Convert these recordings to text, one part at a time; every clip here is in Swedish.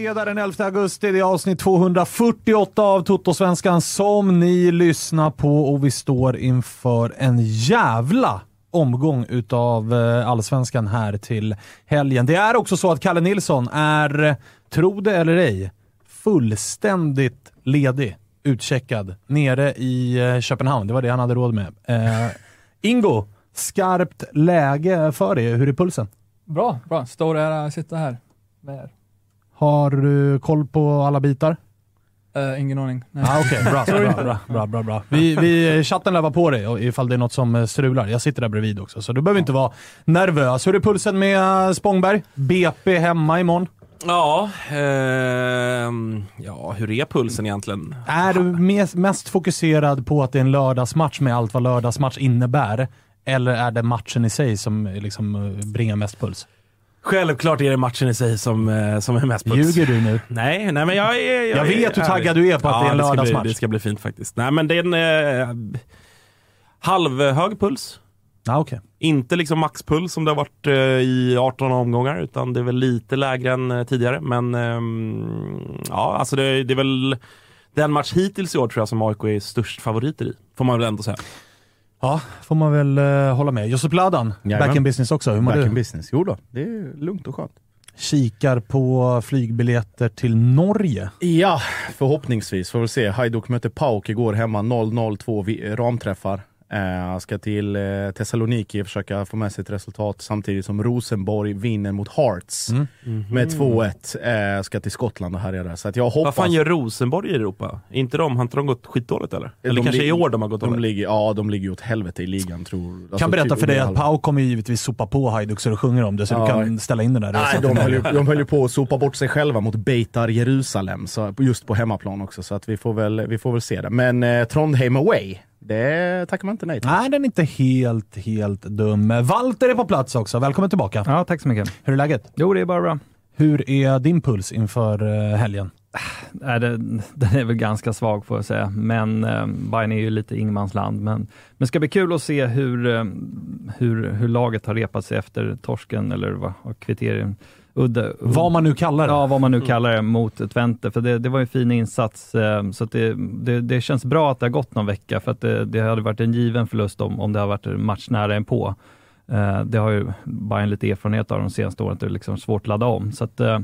Fredag den 11 augusti. Det är avsnitt 248 av Toto-svenskan som ni lyssnar på och vi står inför en jävla omgång utav eh, allsvenskan här till helgen. Det är också så att Kalle Nilsson är, tro det eller ej, fullständigt ledig, utcheckad, nere i eh, Köpenhamn. Det var det han hade råd med. Eh, Ingo, skarpt läge för dig. Hur är pulsen? Bra, bra. Stor ära att sitta här med er. Har du koll på alla bitar? Eh, ingen aning. Nej. Ah, Okej, bra, bra, bra, bra, bra, bra. Vi, vi, chatten lär vara på dig ifall det är något som eh, strular. Jag sitter där bredvid också, så du behöver inte vara nervös. Hur är pulsen med Spångberg? BP hemma imorgon. Ja, ehm, ja, hur är pulsen egentligen? Är du mes- mest fokuserad på att det är en lördagsmatch med allt vad lördagsmatch innebär? Eller är det matchen i sig som eh, liksom eh, bringar mest puls? Självklart är det matchen i sig som, eh, som är mest puls. Ljuger du nu? Nej, nej men jag är... Jag vet hur taggad du är på att det är en lördagsmatch. Det ska bli fint faktiskt. Nej men det är en eh, halvhög puls. Ah, okej. Inte liksom maxpuls som det har varit eh, i 18 omgångar, utan det är väl lite lägre än eh, tidigare. Men ehm, ja, alltså det, det är väl den match hittills i år tror jag som AIK är störst favoriter i. Får man väl ändå säga. Ja, får man väl eh, hålla med. Josip Ladan, Jajamän. back in business också. Hur mår Back du? in business. Jo då, det är lugnt och skönt. Kikar på flygbiljetter till Norge. Ja, förhoppningsvis. Får väl se. Hajduk mötte Pauk igår hemma. 0-0-2 vi- ramträffar. Eh, ska till eh, Thessaloniki försöka få med sig ett resultat samtidigt som Rosenborg vinner mot Hearts Mm. med 2-1. Eh, ska till Skottland och härja där. Så att jag hoppas... Vad fan gör Rosenborg i Europa? Inte de, har inte de gått skitdåligt eller? Eller De kanske i år de har gått de dåligt? ligger, Ja, de ligger ju åt helvete i ligan tror alltså, kan berätta typ för dig att. Pau kommer ju givetvis sopa på Hajduk så du sjunger om det, så Ja. du kan ställa in den där Nej, de höll, ju, de höll ju på att sopa bort sig själva mot Beitar Jerusalem, så just på hemmaplan också. Så att vi, får väl, vi får väl se det. Men eh, Trondheim away, det tackar man inte nej till. Nej, den är inte helt, helt dum. Walter är på plats också. Välkommen tillbaka. Ja, tack så mycket. Hur är läget? Jo, det är bara bra. Hur är din puls inför eh, helgen? Nej, det, den är väl ganska svag får jag säga, men eh, Bayern är ju lite ingenmansland. Men, men det ska bli kul att se hur, eh, hur, hur laget har repat sig efter torsken, eller vad, vad Udde, Vad man nu kallar det. Ja, vad man nu kallar det, mot Twente. För det, det var en fin insats, eh, så det, det, det känns bra att det har gått någon vecka, för att det, det hade varit en given förlust om, om det har varit en match nära en på. Eh, det har ju Bayern lite erfarenhet av de senaste åren, att det är liksom svårt att ladda om. Så att, eh,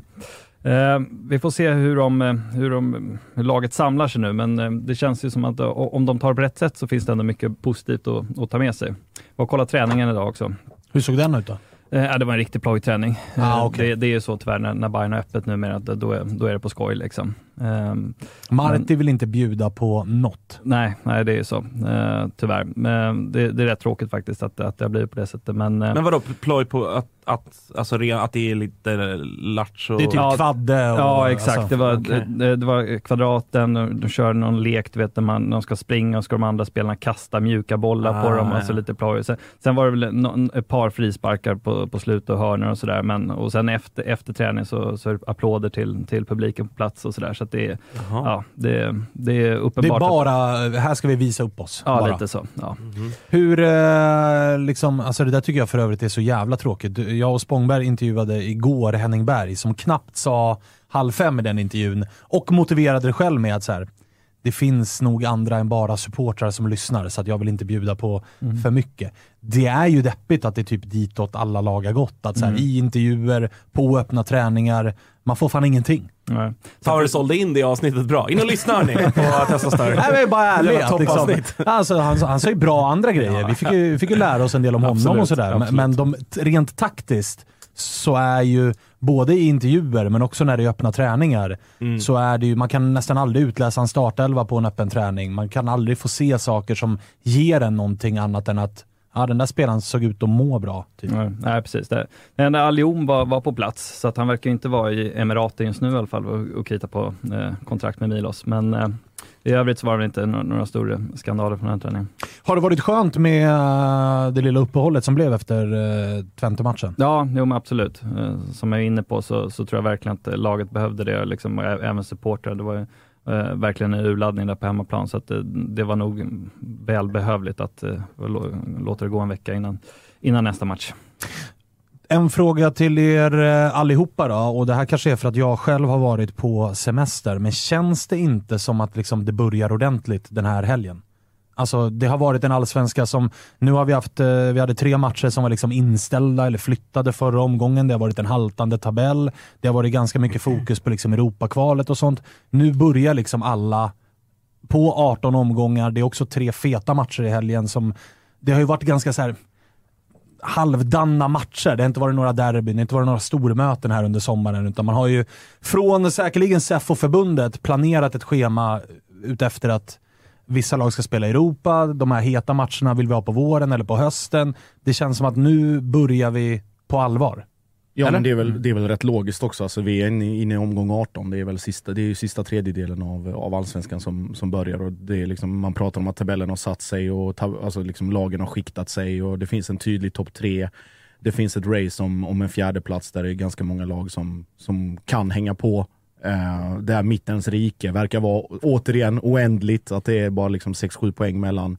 Eh, vi får se hur, de, hur, de, hur laget samlar sig nu, men det känns ju som att om de tar på rätt sätt så finns det ändå mycket positivt att, att ta med sig. Jag kollade träningen idag också. Hur såg den ut då? Eh, det var en riktig plojträning. Ah, Eh, okej. det, det är ju så tyvärr när, när Bayern har öppet numera, då är, då är det på skoj. Liksom. Ehm, Marti vill inte bjuda på något. nej, nej, det är ju så. Eh, tyvärr. Men det, det är rätt tråkigt faktiskt att, att det har blivit på det sättet. Men, eh, Men vadå, ploj på att, att, alltså, ren- att det är lite lattjo? Det är typ Ja, kvadde och... Ja, exakt. alltså, det, var, okej. det, det var kvadraten, och de kör någon lek, du vet, där man, de ska springa och ska de andra spelarna kasta mjuka bollar på Ah, dem, alltså lite ploj. Sen, sen var det väl någon, ett par frisparkar på, på slutet och hörnor och sådär, men och sen efter, efter träning så, så är det applåder till, till publiken på plats och sådär. Så att det, är- Jaha. ja, det, det är Det är uppenbart. att, bara, här ska vi visa upp oss. ja, bara. lite så. Ja. Hur, eh, liksom, alltså det där tycker jag för övrigt är så jävla tråkigt. Jag och Spångberg intervjuade igår Henning Berg som knappt sa halv fem i den intervjun och motiverade det själv med att så här, det finns nog andra än bara supportrar som lyssnar så att jag vill inte bjuda på för mycket. Det är ju deppigt att det är typ ditåt alla lag har gått. Att så här, I intervjuer, på öppna träningar, man får fan ingenting. Nej. Tauri sålde in det avsnittet bra. In och lyssna hörni på Testa Större. Nej, men jag är bara ärlig. Jävla att Liksom, alltså, han, han sa ju bra andra grejer. Vi fick ju, vi fick ju lära oss en del om honom Absolut, och sådär. Men, men de, rent taktiskt så är ju, både i intervjuer men också när det är öppna träningar, Mm. så är det ju, man kan nästan aldrig utläsa en startelva på en öppen träning. Man kan aldrig få se saker som ger en någonting annat än att ja, den där spelaren såg ut att må bra. Typ. Nej, nej, precis. Det. Men Allion var, var på plats, så att han verkar inte vara i Emiraten just nu i alla fall och, och krita på eh, kontrakt med Milos. Men eh, i övrigt så var det inte några, några stora skandaler från den träningen. Har det varit skönt med eh, det lilla uppehållet som blev efter uh, Twente-matchen? Ja, jo, men absolut. Eh, som jag är inne på så, så tror jag verkligen att eh, laget behövde det, liksom, även supportrar. Det var ju eh, verkligen en urladdning där på hemmaplan, så att, eh, det var nog välbehövligt att eh, låta det gå en vecka innan, innan nästa match. En fråga till er eh, allihopa då, och det här kanske är för att jag själv har varit på semester, men känns det inte som att liksom det börjar ordentligt den här helgen? Alltså det har varit en allsvenska som, nu har vi haft, eh, vi hade tre matcher som var liksom inställda eller flyttade förra omgången. Det har varit en haltande tabell. Det har varit ganska mycket fokus på liksom Europakvalet och sånt. Nu börjar liksom alla på 18 omgångar. Det är också tre feta matcher i helgen som, det har ju varit ganska så här halvdanna matcher. Det har inte varit några derbyn, det har inte varit några stormöten här under sommaren, utan man har ju från säkerligen SEF och förbundet planerat ett schema utefter att vissa lag ska spela i Europa, de här heta matcherna vill vi ha på våren eller på hösten. Det känns som att nu börjar vi på allvar. Ja, Eller? men det är, väl, det är väl rätt logiskt också. Alltså, vi är inne, inne i omgång 18. Det är väl sista, det är sista tredjedelen av, av allsvenskan som, som börjar. Och det är liksom, man pratar om att tabellen har satt sig och tab, alltså liksom lagen har skiktat sig och det finns en tydlig topp tre. Det finns ett race om, om en fjärde plats där det är ganska många lag som, som kan hänga på. Uh, där mittens rike verkar vara återigen oändligt. Att det är bara liksom 6-7 poäng mellan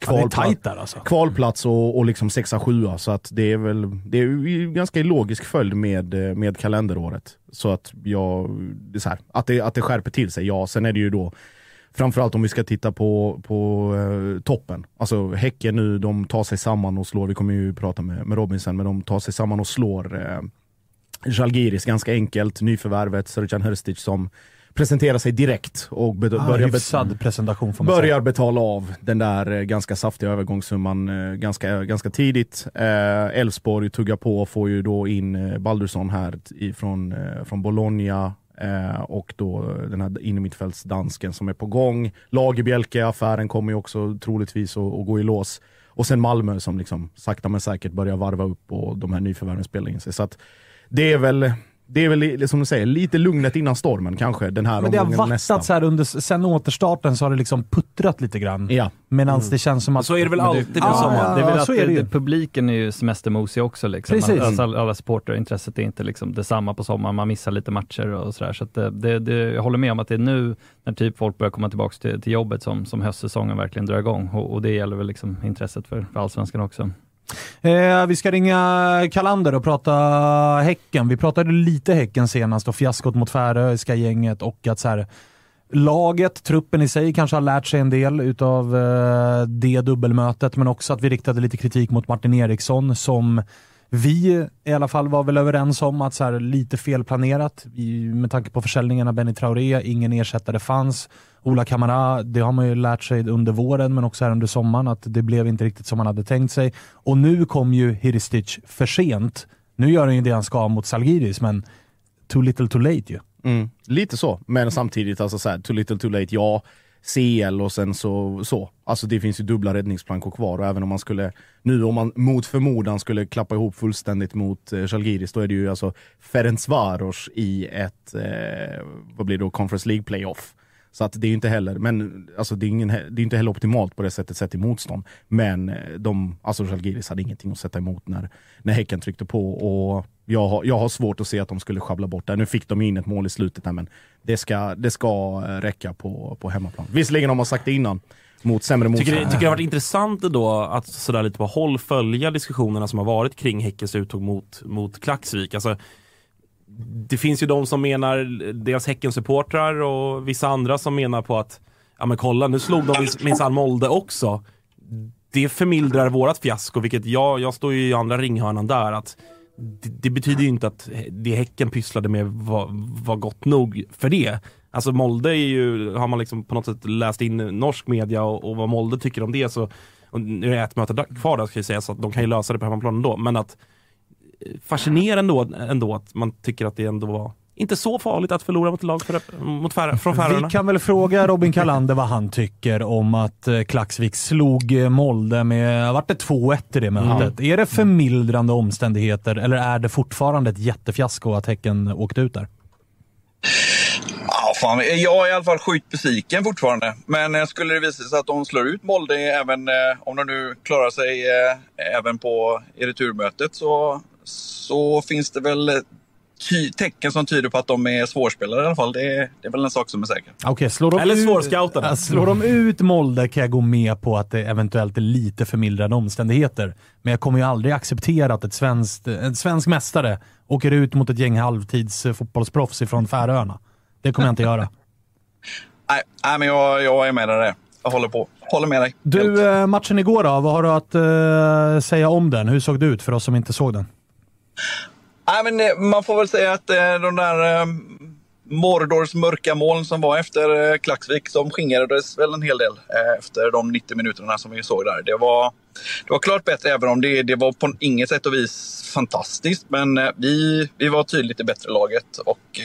Ja, kvalplats, där alltså. kvalplats och, och liksom 6-7. Så att det är väl det är ganska logisk följd med, eh, med kalenderåret. Så att jag, det så här, att, det, att det skärper till sig, ja. Sen är det ju då Framförallt om vi ska titta på, på eh, toppen. Alltså Häcken nu, de tar sig samman och slår, vi kommer ju prata med, med Robin sen, men de tar sig samman och slår eh, Žalgiris ganska enkelt. Nyförvärvet Srdjan Hrstic som presenterar sig direkt och Ah, börjar, hyfsad presentation börjar betala av den där eh, ganska saftiga övergångssumman eh, ganska, ganska tidigt. Eh, Elfsborg tuggar på och får ju då in eh, Baldursson här ifrån, eh, från Bologna eh, och då eh, den här innermittfältsdansken som är på gång. Lagerbjälke, affären kommer ju också troligtvis att, att gå i lås. Och sen Malmö som liksom sakta men säkert börjar varva upp och de här nyförvärven spelar in sig. Så att det är väl det är väl som du säger, lite lugnet innan stormen kanske den här Men det har vattats här under, sen återstarten så har det liksom puttrat lite grann. Ja. Medan det känns som att... Så är det väl det- alltid Ja, på sommaren. ja, det är väl att så är det ju. publiken är ju semestermosig också. Liksom. Precis. Alltså, alla, alla supportrar, intresset är inte liksom detsamma på sommaren, man missar lite matcher och sådär. Så det, det, det, jag håller med om att det är nu när typ folk börjar komma tillbaka till, till jobbet som, som höstsäsongen verkligen drar igång. Och, och det gäller väl liksom intresset för, för allsvenskan också. Eh, vi ska ringa Kalander och prata Häcken. Vi pratade lite Häcken senast och fiaskot mot Färöiska gänget och att så här, laget, truppen i sig kanske har lärt sig en del utav eh, det dubbelmötet, men också att vi riktade lite kritik mot Martin Eriksson som vi i alla fall var väl överens om att så här, lite felplanerat i, med tanke på försäljningen av Benny Traoré, ingen ersättare fanns. Ola Kamara, det har man ju lärt sig under våren men också här under sommaren att det blev inte riktigt som man hade tänkt sig. Och nu kom ju Hiristic för sent. Nu gör han ju det han ska mot Salgiris men too little too late ju. Mm, lite så, men samtidigt alltså så här, too little too late. Ja, CL och sen så, så. Alltså det finns ju dubbla räddningsplankor kvar och även om man skulle, nu om man mot förmodan skulle klappa ihop fullständigt mot eh, Žalgiris, då är det ju alltså Ferencvaros i ett, eh, vad blir det då, Conference League playoff. Så att det är ju inte heller, men alltså det är, ingen, det är inte heller optimalt på det sättet sett i motstånd. Men eh, de, alltså Žalgiris hade ingenting att sätta emot när, när Häcken tryckte på och jag har, jag har svårt att se att de skulle sjabbla bort det. Nu fick de in ett mål i slutet men det ska, det ska eh, räcka på, på hemmaplan. Visserligen har man sagt det innan, mot sämre Tycker, motstånd. det- tycker det har varit intressant då att sådär lite på håll följa diskussionerna som har varit kring Häckens uttåg mot, mot Klaxvik. Alltså, det finns ju de som menar, deras Häcken-supportrar och vissa andra som menar på att ja men kolla nu slog de minsann Molde också. Det förmildrar vårat fiasko, vilket jag, jag står ju i andra ringhörnan där. att det, det betyder ju inte att det Häcken pysslade med var, var gott nog för det. Alltså Molde är ju, har man liksom på något sätt läst in norsk media och, och vad Molde tycker om det så, och nu är det ett möte kvar där ska jag säga så att de kan ju lösa det på hemmaplan ändå, men att fascinerande ändå, ändå att man tycker att det ändå var inte så farligt att förlora mot ett lag för, mot Fär, från Färöarna. Vi kan väl fråga Robin Kalander vad han tycker om att eh, Klaxvik slog eh, Molde med, vart det 2-1 i det mötet? Är det förmildrande omständigheter eller är det fortfarande ett jättefiasko att Häcken åkte ut där? Ja, fan, jag är i alla fall sjukt besviken fortfarande. Men eh, skulle det visa sig att de slår ut Molde, även, eh, om de nu klarar sig eh, även på i returmötet, så, så finns det väl ty- tecken som tyder på att de är svårspelare i alla fall. Det, är- det är väl en sak som är säker. Okej, slår de Eller ut- Slår de ut Molde kan jag gå med på att det eventuellt är lite förmildrande omständigheter. Men jag kommer ju aldrig acceptera att ett svenskt, en svensk mästare åker ut mot ett gäng halvtids eh, fotbollsproffs ifrån Färöarna. Det kommer jag inte göra. Nej, nej men jag, jag är med dig där. Jag håller på. Håller med dig. Helt. Du, eh, matchen igår då? Vad har du att eh, säga om den? Hur såg det ut för oss som inte såg den? Nej, men eh, man får väl säga att eh, de där eh, Mordors mörka moln som var efter Klaxvik, de skingrades väl en hel del efter de 90 minuterna som vi såg där. Det var, det var klart bättre, även om det, det var på inget sätt och vis fantastiskt. Men vi, vi var tydligt det bättre laget. Och,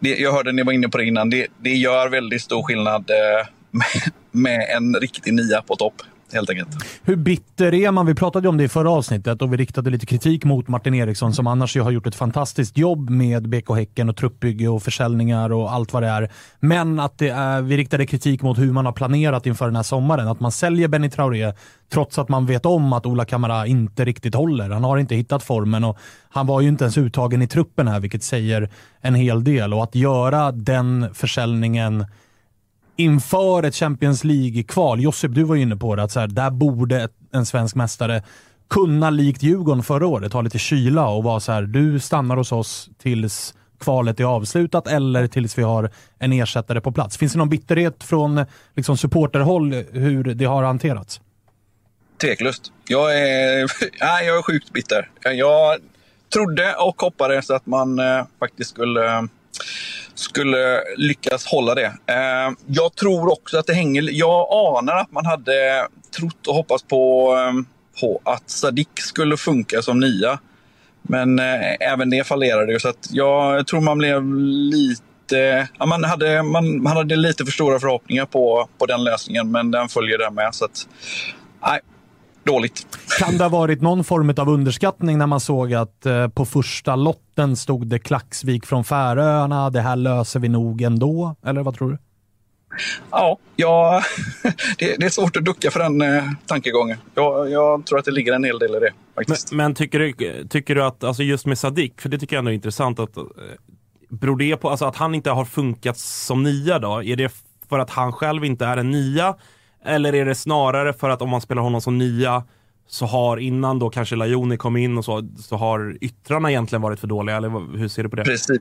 det, jag hörde ni var inne på det innan. Det, det gör väldigt stor skillnad med, med en riktig nia på topp, helt enkelt. Hur bitter är man? Vi pratade ju om det i förra avsnittet och vi riktade lite kritik mot Martin Eriksson som annars ju har gjort ett fantastiskt jobb med BK Häcken och truppbygge och försäljningar och allt vad det är. Men att det är, vi riktade kritik mot hur man har planerat inför den här sommaren. Att man säljer Benny Traoré trots att man vet om att Ola Kamara inte riktigt håller. Han har inte hittat formen och han var ju inte ens uttagen i truppen här, vilket säger en hel del. Och att göra den försäljningen inför ett Champions League-kval. Josip, du var ju inne på det, att så här, där borde en svensk mästare kunna, likt Djurgården förra året, ha lite kyla och vara så här, du stannar hos oss tills kvalet är avslutat eller tills vi har en ersättare på plats. Finns det någon bitterhet från liksom, supporterhåll hur det har hanterats? Tveklöst. Jag är, nej, jag är sjukt bitter. Jag trodde och hoppades att man eh, faktiskt skulle, eh, skulle lyckas hålla det. Eh, jag tror också att det hänger... Jag anar att man hade trott och hoppats på, eh, på att Sadik skulle funka som nia. Men eh, även det fallerade ju. Så att jag tror man blev lite... Ja, man, hade, man, man hade lite för stora förhoppningar på, på den lösningen, men den följer där med. Så att, nej, dåligt. Kan det ha varit någon form av underskattning när man såg att eh, på första lotten stod det Klaxvik från Färöarna, det här löser vi nog ändå? Eller vad tror du? Ja, ja det, det är svårt att ducka för den eh, tankegången. Jag, jag tror att det ligger en hel del i det. Men, faktiskt. men tycker, du, tycker du att, alltså just med Sadik, för det tycker jag ändå är intressant, att, eh, beror det på alltså att han inte har funkat som nia då? Är det för att han själv inte är en nia? Eller är det snarare för att om man spelar honom som nia så har innan då kanske Lajoni kom in och så, så har yttrarna egentligen varit för dåliga? Eller hur ser du på det? Precis.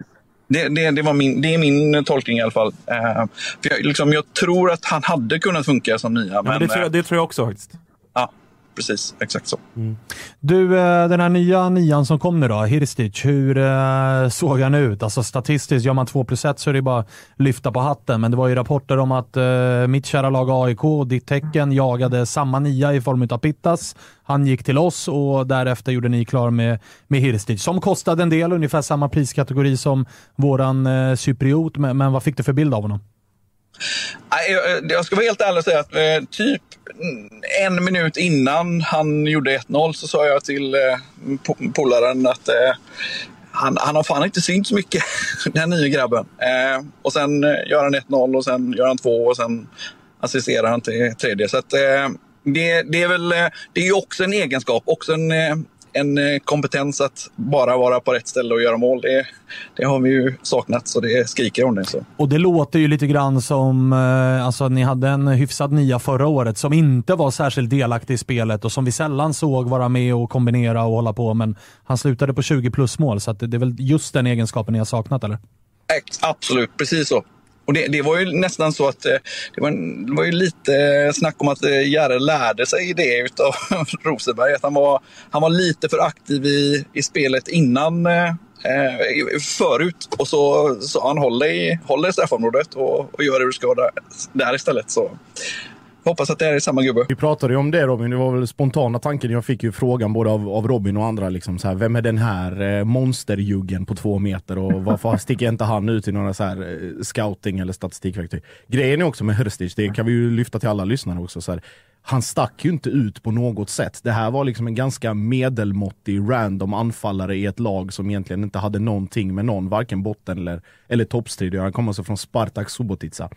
Det, det, det, var min, det är min tolkning i alla fall. Eh, för jag, liksom, jag tror att han hade kunnat funka som nia. Men men, det, tror eh, jag, det tror jag också faktiskt. ja. Precis. Exakt så. Mm. Du, eh, den här nya nian som kom nu då, Hirstic, hur eh, såg han ut? Alltså statistiskt, gör man 2 plus 1 så är det bara lyfta på hatten, men det var ju rapporter om att uh, mitt kära lag AIK, ditt tecken, jagade samma nia i form av Pittas. Han gick till oss och därefter gjorde ni klar med, med Hirstic, som kostade en del, ungefär samma priskategori som våran uh, cypriot, men, men vad fick du för bild av honom? Jag ska vara helt ärlig och säga att eh, typ en minut innan han gjorde 1-0 så sa jag till eh, polaren att eh, han, han har fan inte synts mycket, den här nya grabben. Eh, eh, och sen gör han 1-0 och sen gör han 2 och sen assisterar han till tredje. Så att, eh, det, det, är väl det är ju också en egenskap, också en en eh, kompetens att bara vara på rätt ställe och göra mål, det, det har vi ju saknat så det skriker om det. Så. Och det låter ju lite grann som, eh, alltså ni hade en hyfsad nia förra året som inte var särskilt delaktig i spelet och som vi sällan såg vara med och kombinera och hålla på, men han slutade på 20 plus mål, så det är väl just den egenskapen ni har saknat, eller? Absolut, precis så. Och det, det, var ju nästan så att eh, det var, det var ju lite eh, snack om att eh, Järre lärde sig det av Rosenberg. Att han var, han var lite för aktiv i, i spelet innan eh, eh förut. Och så sa han håll dig, håll dig i straffområdet och, och gör det du ska där, där istället. Så Hoppas att det är samma gubbe. Vi pratade ju om det Robin, det var väl spontana tanken. Jag fick ju frågan både av, av Robin och andra, liksom, så här, vem är den här eh, monsterjuggen på två meter och varför sticker inte han ut i några så här, eh, scouting eller statistikverktyg? Grejen är också med Hrstic, det kan vi ju lyfta till alla lyssnare också. Så här, han stack ju inte ut på något sätt. Det här var liksom en ganska medelmåttig random anfallare i ett lag som egentligen inte hade någonting med någon, varken botten eller, eller toppstrid. Han kom alltså från Spartak Subotica.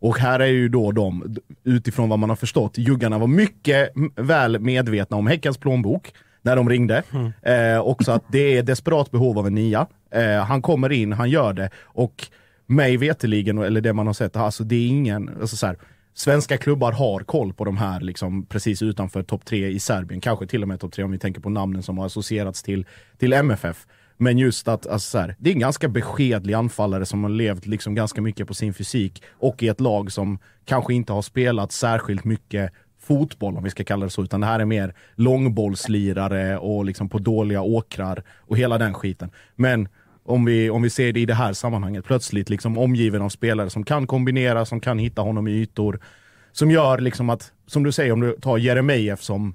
Och här är ju då de, utifrån vad man har förstått, juggarna var mycket väl medvetna om Häckens plånbok när de ringde. Mm. Eh, också att det är desperat behov av en nia. Eh, han kommer in, han gör det och mig veteligen eller det man har sett, alltså det är ingen, alltså så här, svenska klubbar har koll på de här liksom precis utanför topp tre i Serbien, kanske till och med topp tre om vi tänker på namnen som har associerats till, till MFF. Men just att alltså, här, det är en ganska beskedlig anfallare som har levt liksom ganska mycket på sin fysik och i ett lag som kanske inte har spelat särskilt mycket fotboll om vi ska kalla det så, utan det här är mer långbollslirare och liksom på dåliga åkrar och hela den skiten. Men om vi, om vi ser det i det här sammanhanget, plötsligt liksom omgiven av spelare som kan kombinera, som kan hitta honom i ytor, som gör liksom att, som du säger, om du tar Jeremejeff som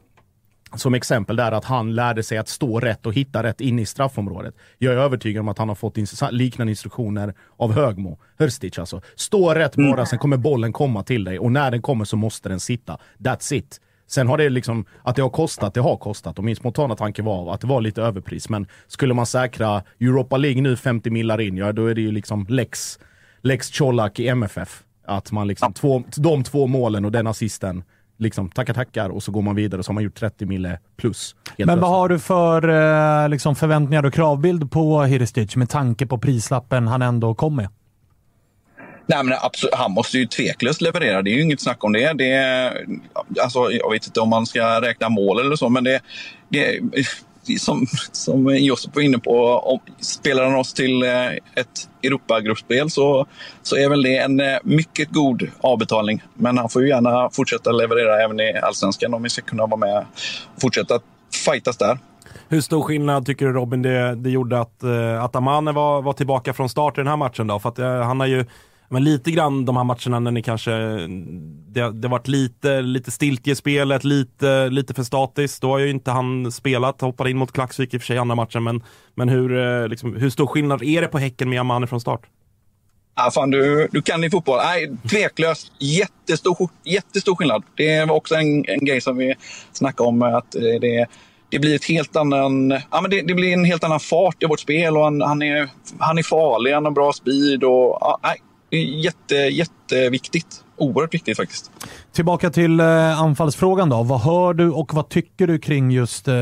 som exempel där att han lärde sig att stå rätt och hitta rätt in i straffområdet. Jag är övertygad om att han har fått liknande instruktioner av Högmo, Hörstic alltså. Stå rätt bara, mm. sen kommer bollen komma till dig och när den kommer så måste den sitta. That's it. Sen har det liksom, att det har kostat, det har kostat. Och min spontana tanke var att det var lite överpris. Men skulle man säkra Europa League nu 50 millar in, ja då är det ju liksom lex, lex Colak i MFF. Att man liksom, två, de två målen och den assisten liksom tackar tackar och så går man vidare och så har man gjort 30 mille plus. Men vad har du för eh, liksom förväntningar och kravbild på Hiristic med tanke på prislappen han ändå kom med? Nej, men absolut, han måste ju tveklöst leverera. Det är ju inget snack om det. det är, alltså, jag vet inte om man ska räkna mål eller så, men det, det som, som Josef var inne på, om, spelar han oss till eh, ett Europagruppspel så, så är väl det en eh, mycket god avbetalning. Men han får ju gärna fortsätta leverera även i allsvenskan om vi ska kunna vara med och fortsätta fightas där. Hur stor skillnad tycker du Robin det, det gjorde att, eh, att Amane var, var tillbaka från start i den här matchen? Då? För att, eh, han har ju men lite grann de här matcherna när ni kanske, det, det varit lite, lite stiltje i spelet, lite, lite för statiskt. Då har ju inte han spelat, hoppade in mot Klaxvik i och för sig andra matchen, men, men hur, eh, liksom, hur stor skillnad är det på Häcken med Amane från start? Ja, fan, du, du kan din fotboll. Nej, tveklöst jättestor, jättestor skillnad. Det var också en, en grej som vi snackade om, att eh, det, det blir ett helt annan, ja, men det, det, blir en helt annan fart i vårt spel och han, han, är, han är farlig, han har bra speed. Och, ja, nej, jätte, jätteviktigt. Oerhört viktigt faktiskt. Tillbaka till eh, anfallsfrågan då. Vad hör du och vad tycker du kring just eh,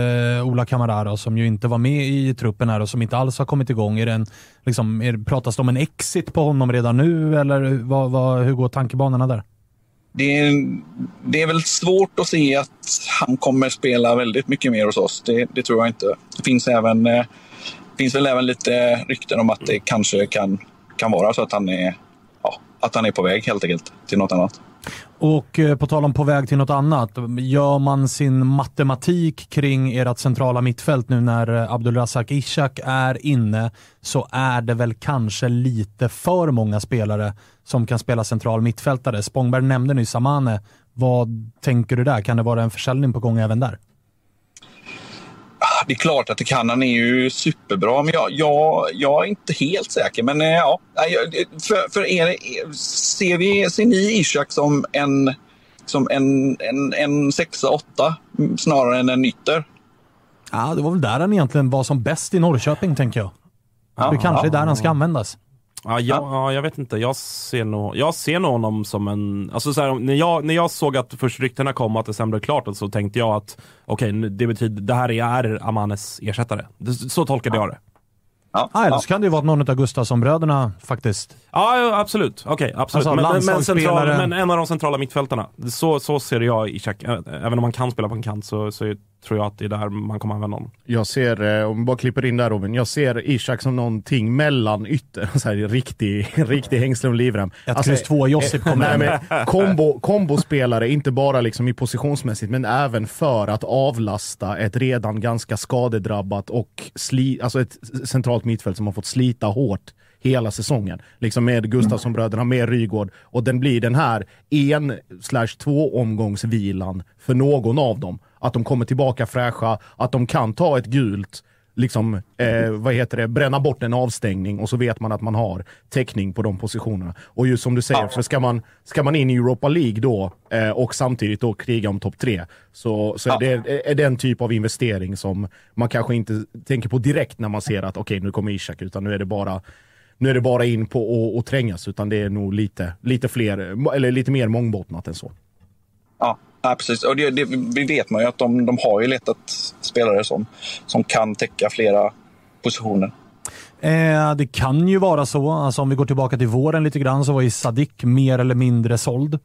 Ola Camarara som ju inte var med i truppen här och som inte alls har kommit igång? Är det en, liksom, är, pratas det om en exit på honom redan nu eller vad, vad, hur går tankebanorna där? Det är, det är väl svårt att se att han kommer spela väldigt mycket mer hos oss. Det, det tror jag inte. Det finns, även, eh, finns väl även lite rykten om att det kanske kan, kan vara så att han är att han är på väg helt enkelt till något annat. Och eh, på tal om på väg till något annat, gör man sin matematik kring ert centrala mittfält nu när eh, Abdulrazak Ishak är inne så är det väl kanske lite för många spelare som kan spela central mittfältare. Spångberg nämnde nyss Samane, Vad tänker du där? Kan det vara en försäljning på gång även där? Det är klart att det kan. Han är ju superbra, men jag, jag, jag är inte helt säker. Men eh, ja, för, för er, ser, vi, ser ni Ishak som en, som en, en, en sexa, åtta snarare än en ytter? Ja, det var väl där han egentligen var som bäst i Norrköping, tänker jag. Ja, det kanske är där han ska användas. Ja, jag, ja, jag vet inte. Jag ser nog, jag ser nog honom som en... Alltså så här, när, jag, när jag såg att först ryktena kom och att det sen blev klart så tänkte jag att okej, okay, det betyder det här är Amanes ersättare. Så tolkade jag det. Ja, ah, eller så kan det ju vara någon av Gustafsson-bröderna faktiskt. Ja, ja absolut. Okej, okay, absolut. Alltså, men, men, central, men, en av de centrala mittfältarna. Så, så ser jag i Ishak. Även om man kan spela på en kant så, så tror jag att det är där man kommer använda honom. Jag ser, eh, om vi bara klipper in där Robin, jag ser Ishak som någonting mellan ytter, så här, riktig, riktig hängslen och livrem. Ett alltså, kryss två Josip kommer nej, men, kombo, kombospelare, inte bara liksom i positionsmässigt, men även för att avlasta ett redan ganska skadedrabbat och sli, alltså ett centralt mittfält som har fått slita hårt hela säsongen. Liksom med Gustafsson-bröderna, med Rygård. Och den blir den här en slash två omgångsvilan för någon av dem. Att de kommer tillbaka fräscha, att de kan ta ett gult, liksom, eh, vad heter det, bränna bort en avstängning och så vet man att man har täckning på de positionerna. Och just som du säger, för ska man, ska man in i Europa League då eh, och samtidigt då kriga om topp tre, så, så är det är den typ av investering som man kanske inte tänker på direkt när man ser att okej, okay, nu kommer Ishak, utan nu är det bara nu är det bara in på och, och trängas, utan det är nog lite, lite fler, eller lite mer mångbottnat än så. Ja, ja precis. Och det, det, det vet man ju att de, de har ju letat spelare som, som kan täcka flera positioner. Eh, det kan ju vara så, alltså om vi går tillbaka till våren lite grann, så var ju Sadik mer eller mindre såld.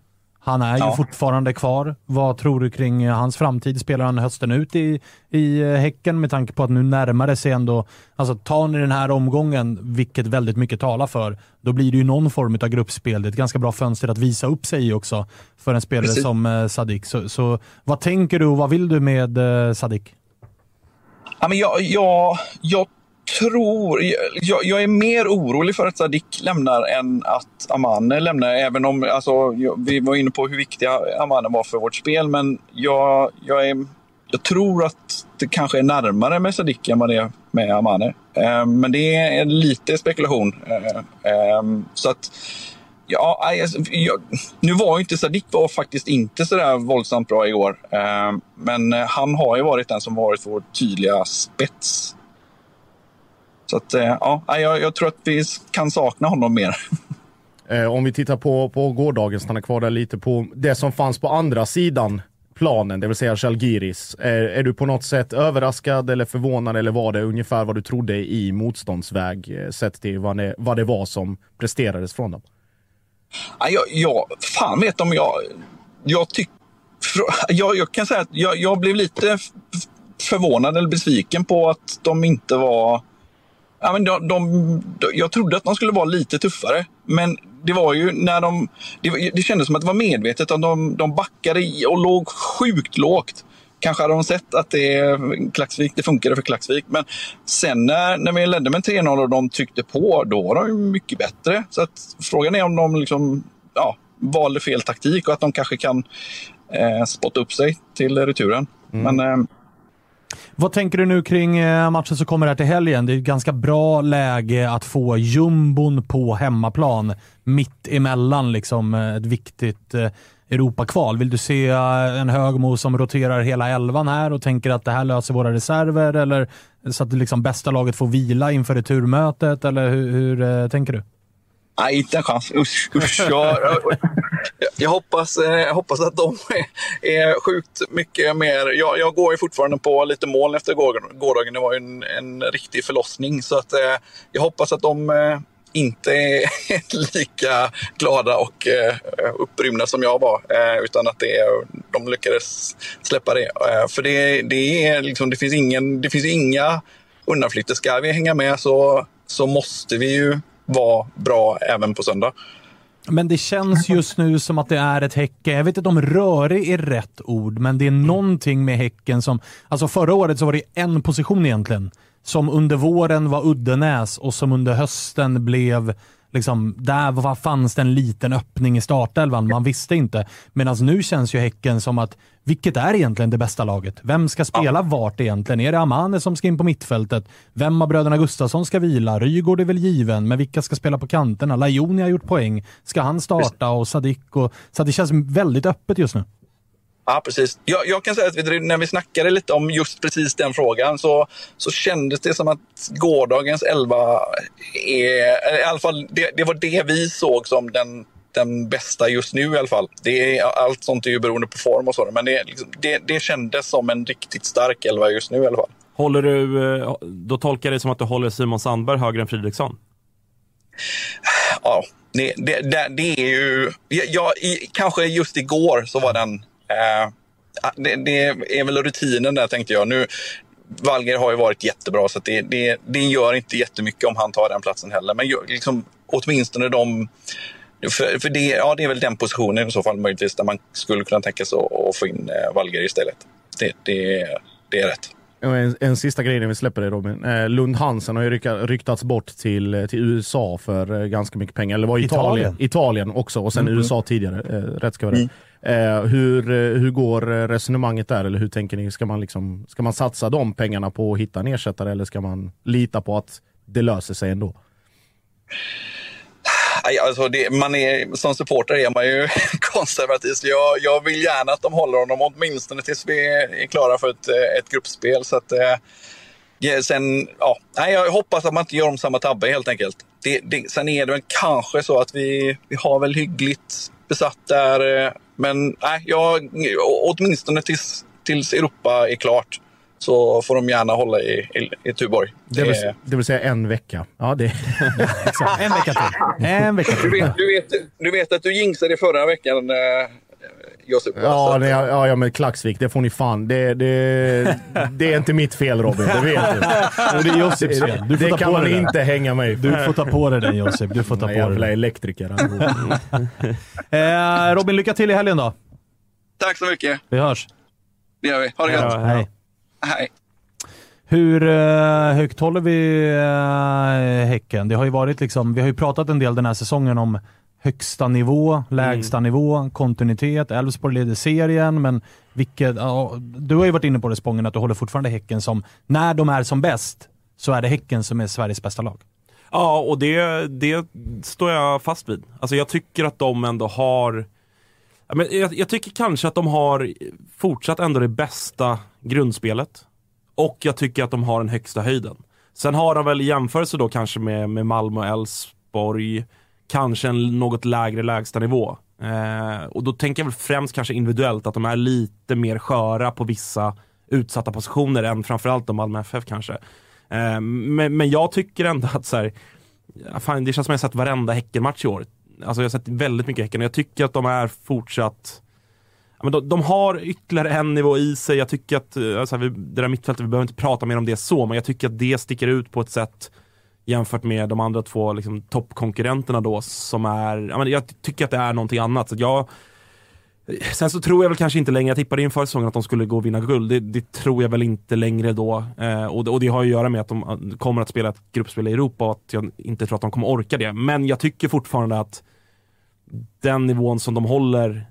Han är ja. ju fortfarande kvar. Vad tror du kring hans framtid? Spelar han hösten ut i, i eh, Häcken med tanke på att nu närmar det sig ändå... Alltså tar ni den här omgången, vilket väldigt mycket talar för, då blir det ju någon form av gruppspel. Det är ett ganska bra fönster att visa upp sig i också för en spelare Precis. som eh, Sadik. Så, så, vad tänker du och vad vill du med eh, Sadik? Ja, men jag, jag, jag tror, jag, jag, är mer orolig för att Sadik lämnar än att Amane lämnar. Även om, alltså, vi var inne på hur viktig Amane var för vårt spel, men jag, jag, är, jag tror att det kanske är närmare med Sadik än vad det är med Amane. Eh, men det är lite spekulation. Eh, eh, så att, ja, jag, nu var ju inte Sadik var faktiskt inte så där våldsamt bra igår. Ehm, men eh, han har ju varit den som varit vår tydliga spets så att, eh, ja, jag, jag tror att vi kan sakna honom mer. Eh, om vi tittar på, på gårdagen, stannar kvar där lite på det som fanns på andra sidan planen, det vill säga Žalgiris. Är, är, du på något sätt överraskad eller förvånad eller var det ungefär vad du trodde i motståndsväg eh, sett till vad det, vad det var som presterades från dem? Ja, jag, jag, fan vet om jag... Jag, tyck, jag, jag kan säga att jag, jag blev lite förvånad eller besviken på att de inte var Ja, men de, de, de, jag trodde att de skulle vara lite tuffare, men det var ju när de... Det, det kändes som att det var medvetet att de, de backade och låg sjukt lågt. Kanske hade de sett att det, Klaxvik, det funkade för Klaxvik, men sen när, när vi ledde med 3-0 och de tryckte på, då var de mycket bättre. Så att frågan är om de liksom, ja, valde fel taktik och att de kanske kan eh, spotta upp sig till returen. Mm. Men eh, vad tänker du nu kring eh, matchen som kommer här till helgen? Det är ett ganska bra läge att få jumbon på hemmaplan, mitt emellan liksom eh, ett viktigt eh, Europakval. Vill du se en Högmo som roterar hela elvan här och tänker att det här löser våra reserver? Eller så att det liksom bästa laget får vila inför returmötet? Eller hur, hur tänker du? Nej, inte en chans. Usch, usch. Jag, jag, hoppas, eh, jag hoppas att de är sjukt mycket mer... Jag, jag går ju fortfarande på lite moln efter gårdagen. Det var ju en, en riktig förlossning. Så att, eh, jag hoppas att de eh, inte är lika glada och upprymda som jag var. Utan att det, de lyckades släppa det. För det, det, är liksom, det, finns, ingen, det finns inga undanflykter. Ska vi hänga med så, så måste vi ju vara bra även på söndag. Men det känns just nu som att det är ett Häcken. Jag vet inte om rörig är rätt ord, men det är någonting med Häcken som... Alltså förra året så var det en position egentligen. Som under våren var Uddenäs och som under hösten blev liksom, där var, fanns det en liten öppning i startelvan. Man visste inte. Medan nu känns ju Häcken som att, vilket är egentligen det bästa laget? Vem ska spela ja. vart egentligen? Är det Amane som ska in på mittfältet? Vem av bröderna Gustafsson ska vila? Rygård är väl given, men vilka ska spela på kanterna? Lajoni har gjort poäng. Ska han starta? Och Sadik och... Så det känns väldigt öppet just nu. Ja, precis. Jag, jag, kan säga att vi, när vi snackade lite om just precis den frågan så, så kändes det som att gårdagens elva är, i alla fall det, det var det vi såg som den, den bästa just nu i alla fall. Det är, allt sånt är ju beroende på form och så, men det, liksom, det, det kändes som en riktigt stark elva just nu i alla fall. Håller du, eh, då tolkar jag det som att du håller Simon Sandberg högre än Fridriksson? Ja, det, det, det, är ju... Ja, i, kanske just igår så var den Eh, det, det, är väl rutinen där tänkte jag. Nu, Valger har ju varit jättebra så det, det, det gör inte jättemycket om han tar den platsen heller. Men liksom, åtminstone de... För, för det, ja, det är väl den positionen i så fall möjligtvis där man skulle kunna tänka sig att få in eh, Valger istället. Det, det, det är rätt. En, en sista grej när vi släpper det Robin. Eh, Lund Hansen har ju rycka, ryktats bort till, eh, till USA för eh, ganska mycket pengar. Eller var Italien. Italien, Italien också och sen mm. USA tidigare. Eh, rätt ska vara. Mm. Eh, hur, eh, hur går resonemanget där? Eller hur tänker ni? Ska man, liksom, ska man satsa de pengarna på att hitta en ersättare eller ska man lita på att det löser sig ändå? Alltså det, man är, som supporter är man ju konservativ. Så jag, jag vill gärna att de håller honom åtminstone tills vi är klara för ett, eh, ett gruppspel. Så att, eh, sen, ja, jag hoppas att man inte gör om samma tabbe helt enkelt. Det, det, sen är det väl kanske så att vi, vi har väl hyggligt besatt där. Eh, men nej, jag, åtminstone tills, tills Europa är klart så får de gärna hålla i, i, i Tuborg. Det vill, det vill, säga en vecka. Ja, det... en vecka till. En vecka till. Du, vet, du, vet, du vet att du jinxade förra veckan, eh, Josip. Ja, det, ja, ja, men Klaxvik, det får ni fan. Det, det, det är inte mitt fel Robin, det vet du. det är Josips fel. Du får det ta kan på man inte hänga mig Du får ta på dig den Josip. Du får ta på dig Jävla elektriker eh, Robin, lycka till i helgen då. Tack så mycket. Vi hörs. Det gör vi. Ha det gott. Hej. Hej. Hur högt håller vi uh, Häcken? Det har ju varit liksom, vi har ju pratat en del den här säsongen om högsta nivå, lägsta mm. nivå, kontinuitet. Elfsborg leder serien, men vilket, du har ju varit inne på det Spången, att du håller fortfarande Häcken som, när de är som bäst, så är det Häcken som är Sveriges bästa lag. Ja, och det, det står jag fast vid. Alltså jag tycker att de ändå har jag, jag tycker kanske att de har fortsatt ändå det bästa grundspelet. Och jag tycker att de har den högsta höjden. Sen har de väl i jämförelse då kanske med, med Malmö och Elfsborg kanske en något lägre lägstanivå. Eh, och då tänker jag väl främst kanske individuellt att de är lite mer sköra på vissa utsatta positioner än framförallt de Malmö FF kanske. Eh, men, men jag tycker ändå att så här, fan, det känns som att jag sett varenda Häckenmatch i år. Alltså jag har sett väldigt mycket Häcken och jag tycker att de är fortsatt men de, de, har ytterligare en nivå i sig. Jag tycker att, eh, vi, det där mittfältet, vi behöver inte prata mer om det så, men jag tycker att det sticker ut på ett sätt jämfört med de andra två liksom, toppkonkurrenterna då som är, jag, menar, jag tycker att det är någonting annat. Så jag, sen så tror jag väl kanske inte längre, jag tippade inför säsongen att de skulle gå och vinna guld. Det, det tror jag väl inte längre då. Eh, och, det, och, det, har att göra med att de eh, kommer att spela ett gruppspel i Europa och att jag inte tror att de kommer orka det. Men jag tycker fortfarande att den nivån som de håller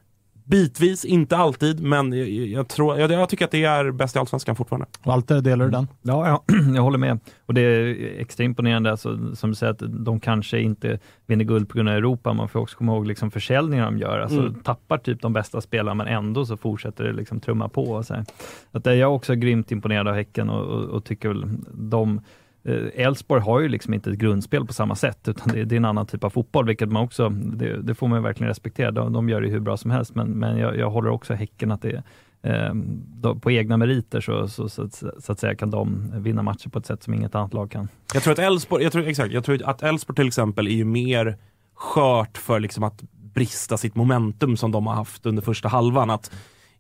Bitvis, inte alltid, men jag, jag tror, jag, jag, tycker att det är bäst i Allsvenskan fortfarande. Walter, delar du den? Ja, ja jag håller med. Och det är extra imponerande, alltså, som du säger, att de kanske inte vinner guld på grund av Europa. Man får också komma ihåg liksom försäljningar de gör. Alltså, mm. Tappar typ de bästa spelarna, men ändå så fortsätter det liksom trumma på. Och så här. Att jag är också grymt imponerad av Häcken och, och, och tycker väl de Eh, Eh, Elfsborg har ju liksom inte ett grundspel på samma sätt, utan det, det är en annan typ av fotboll, vilket man också, det, det får man verkligen respektera. De, de, gör det hur bra som helst, men, men jag, jag håller också Häcken att det eh, på egna meriter så, så, så, så, att säga kan de vinna matcher på ett sätt som inget annat lag kan. Jag tror att Elfsborg, jag tror, exakt, jag tror att Elfsborg till exempel är ju mer skört för liksom att brista sitt momentum som de har haft under första halvan. Att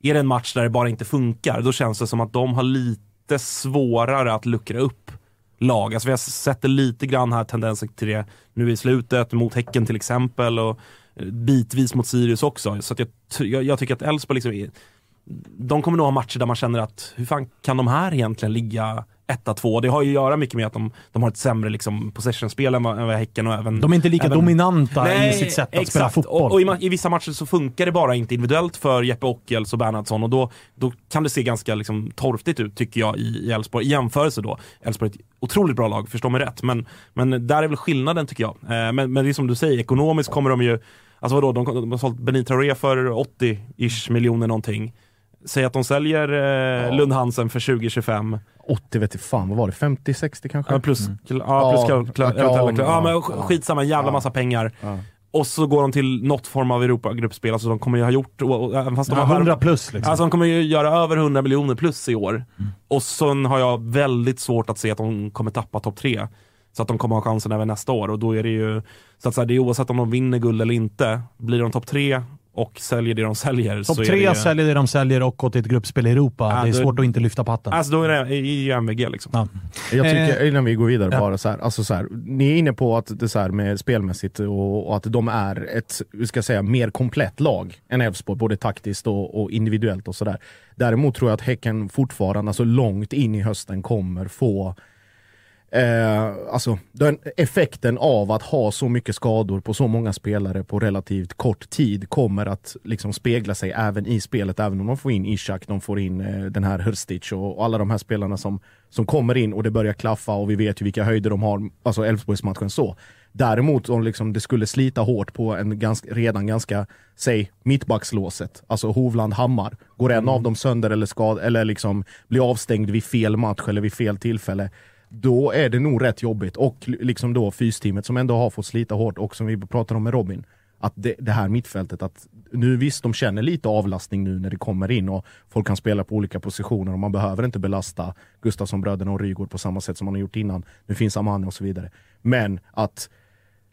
är det en match där det bara inte funkar, då känns det som att de har lite svårare att luckra upp lag. Alltså vi har sett det lite grann här tendenser till det nu i slutet mot Häcken till exempel. Och, eh, bitvis mot Sirius också. Så att jag, jag, jag tycker att Elfsborg liksom de kommer nog ha matcher där man känner att hur fan kan de här egentligen ligga etta, två. Det har ju att göra mycket med att de, de har ett sämre liksom, possession-spel än vad, än vad Häcken och även... De är inte lika även, dominanta nej, i sitt sätt att exakt. spela fotboll. Och, och i, i, vissa matcher så funkar det bara inte individuellt för Jeppe Ockels och Bernhardsson och då, då kan det se ganska liksom, torftigt ut tycker jag i Elfsborg. I jämförelse då. Elfsborg är ett otroligt bra lag, förstå mig rätt. Men, men där är väl skillnaden tycker jag. Eh, men, men det är som du säger, ekonomiskt kommer de ju Alltså vadå, de, de har sålt Benita Traoré för 80-ish miljoner någonting. Säg att de säljer eh, ja. Lund Hansen för 20-25. 80 vet jag fan, vad var det? 50-60 kanske? Ja, plus, mm. ja, plus ja, klar, ja, men skitsamma, jävla massa pengar. Och så går de till något form av Europagruppspel, alltså de kommer ju ha gjort, fast de har 100 plus liksom. Alltså de kommer ju göra över 100 miljoner plus i år. Mm. Och sen har jag väldigt svårt att se att de kommer tappa topp tre. Så att de kommer ha chansen även nästa år och då är det ju, så att så här, det är oavsett om de vinner guld eller inte, blir de topp tre och säljer det de säljer. Topp tre ju... säljer det de säljer och går till ett gruppspel i Europa. Ja, det är då, svårt att inte lyfta på hatten. Alltså då är det i MVG liksom. Ja. Jag tycker, eh, innan vi går vidare ja. bara, så här, alltså så här, ni är inne på att det så här med spelmässigt och, och, att de är ett, vi ska säga, mer komplett lag än Elfsborg, både taktiskt och, och individuellt och sådär. Däremot tror jag att Häcken fortfarande, alltså långt in i hösten, kommer få Eh, alltså den effekten av att ha så mycket skador på så många spelare på relativt kort tid kommer att liksom spegla sig även i spelet. Även om de får in Ishak, de får in eh, den här Hrstic och, och, alla de här spelarna som, som kommer in och det börjar klaffa och vi vet ju vilka höjder de har, alltså Elfsborgsmatchen så. Däremot om liksom det skulle slita hårt på en ganska, redan ganska, säg mittbackslåset, alltså Hovland-Hammar. Går en mm. av dem sönder eller, skad, eller liksom blir avstängd vid fel match eller vid fel tillfälle då är det nog rätt jobbigt. Och liksom då fysteamet som ändå har fått slita hårt och som vi pratade om med Robin. Att det, det, här mittfältet, att nu visst de känner lite avlastning nu när det kommer in och folk kan spela på olika positioner och man behöver inte belasta Gustafsson-bröderna och Rygård på samma sätt som man har gjort innan. Nu finns Amani och så vidare. Men att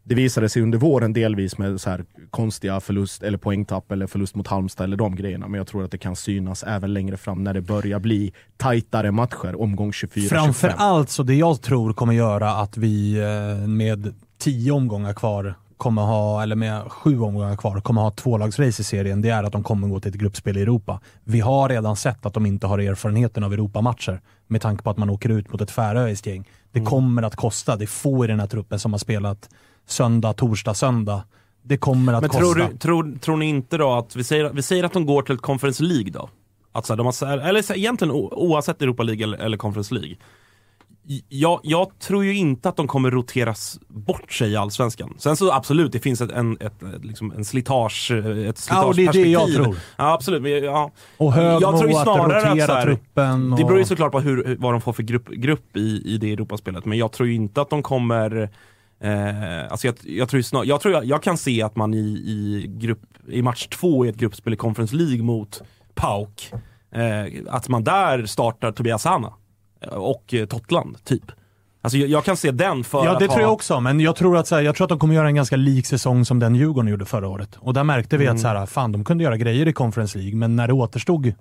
det visade sig under våren delvis med så här konstiga förlust eller poängtapp eller förlust mot Halmstad eller de grejerna. Men jag tror att det kan synas även längre fram när det börjar bli tajtare matcher, omgång 24-25. Framförallt så det jag tror kommer göra att vi eh, med tio omgångar kvar kommer ha, eller med sju omgångar kvar, kommer ha tvålagsrace i serien, det är att de kommer gå till ett gruppspel i Europa. Vi har redan sett att de inte har erfarenheten av Europamatcher med tanke på att man åker ut mot ett färöiskt gäng. Det mm. kommer att kosta. Det är få i den här truppen som har spelat söndag, torsdag, söndag. Det kommer att Men kosta. Tror, du, tror, tror ni inte då att, vi säger, vi säger att de går till ett Conference League då? Att så de har, eller så egentligen oavsett Europa League eller, eller Conference League. Jag, jag, tror ju inte att de kommer roteras bort sig i Allsvenskan. Sen så absolut, det finns ett, en, ett, liksom en slitage, ett slitageperspektiv. Ja, det är det jag tror. Ja, absolut. Ja. Och Högmo, jag tror ju snarare att, rotera att truppen. Och... Det beror ju såklart på hur, vad de får för grupp, grupp i, i det Europaspelet. Men jag tror ju inte att de kommer Eh, alltså jag, jag, tror snar, jag, tror jag, jag, kan se att man i, i, grupp, i match två i ett gruppspel i Conference League mot PAOK, eh, att man där startar Tobias Hanna eh, och eh, Totland, typ. Alltså jag, jag, kan se den för Ja, det tror ha... jag också. Men jag tror, att, så här, jag tror att de kommer göra en ganska lik säsong som den Djurgården gjorde förra året. Och där märkte vi mm. att så här, fan, de kunde göra grejer i Conference League, men när det återstod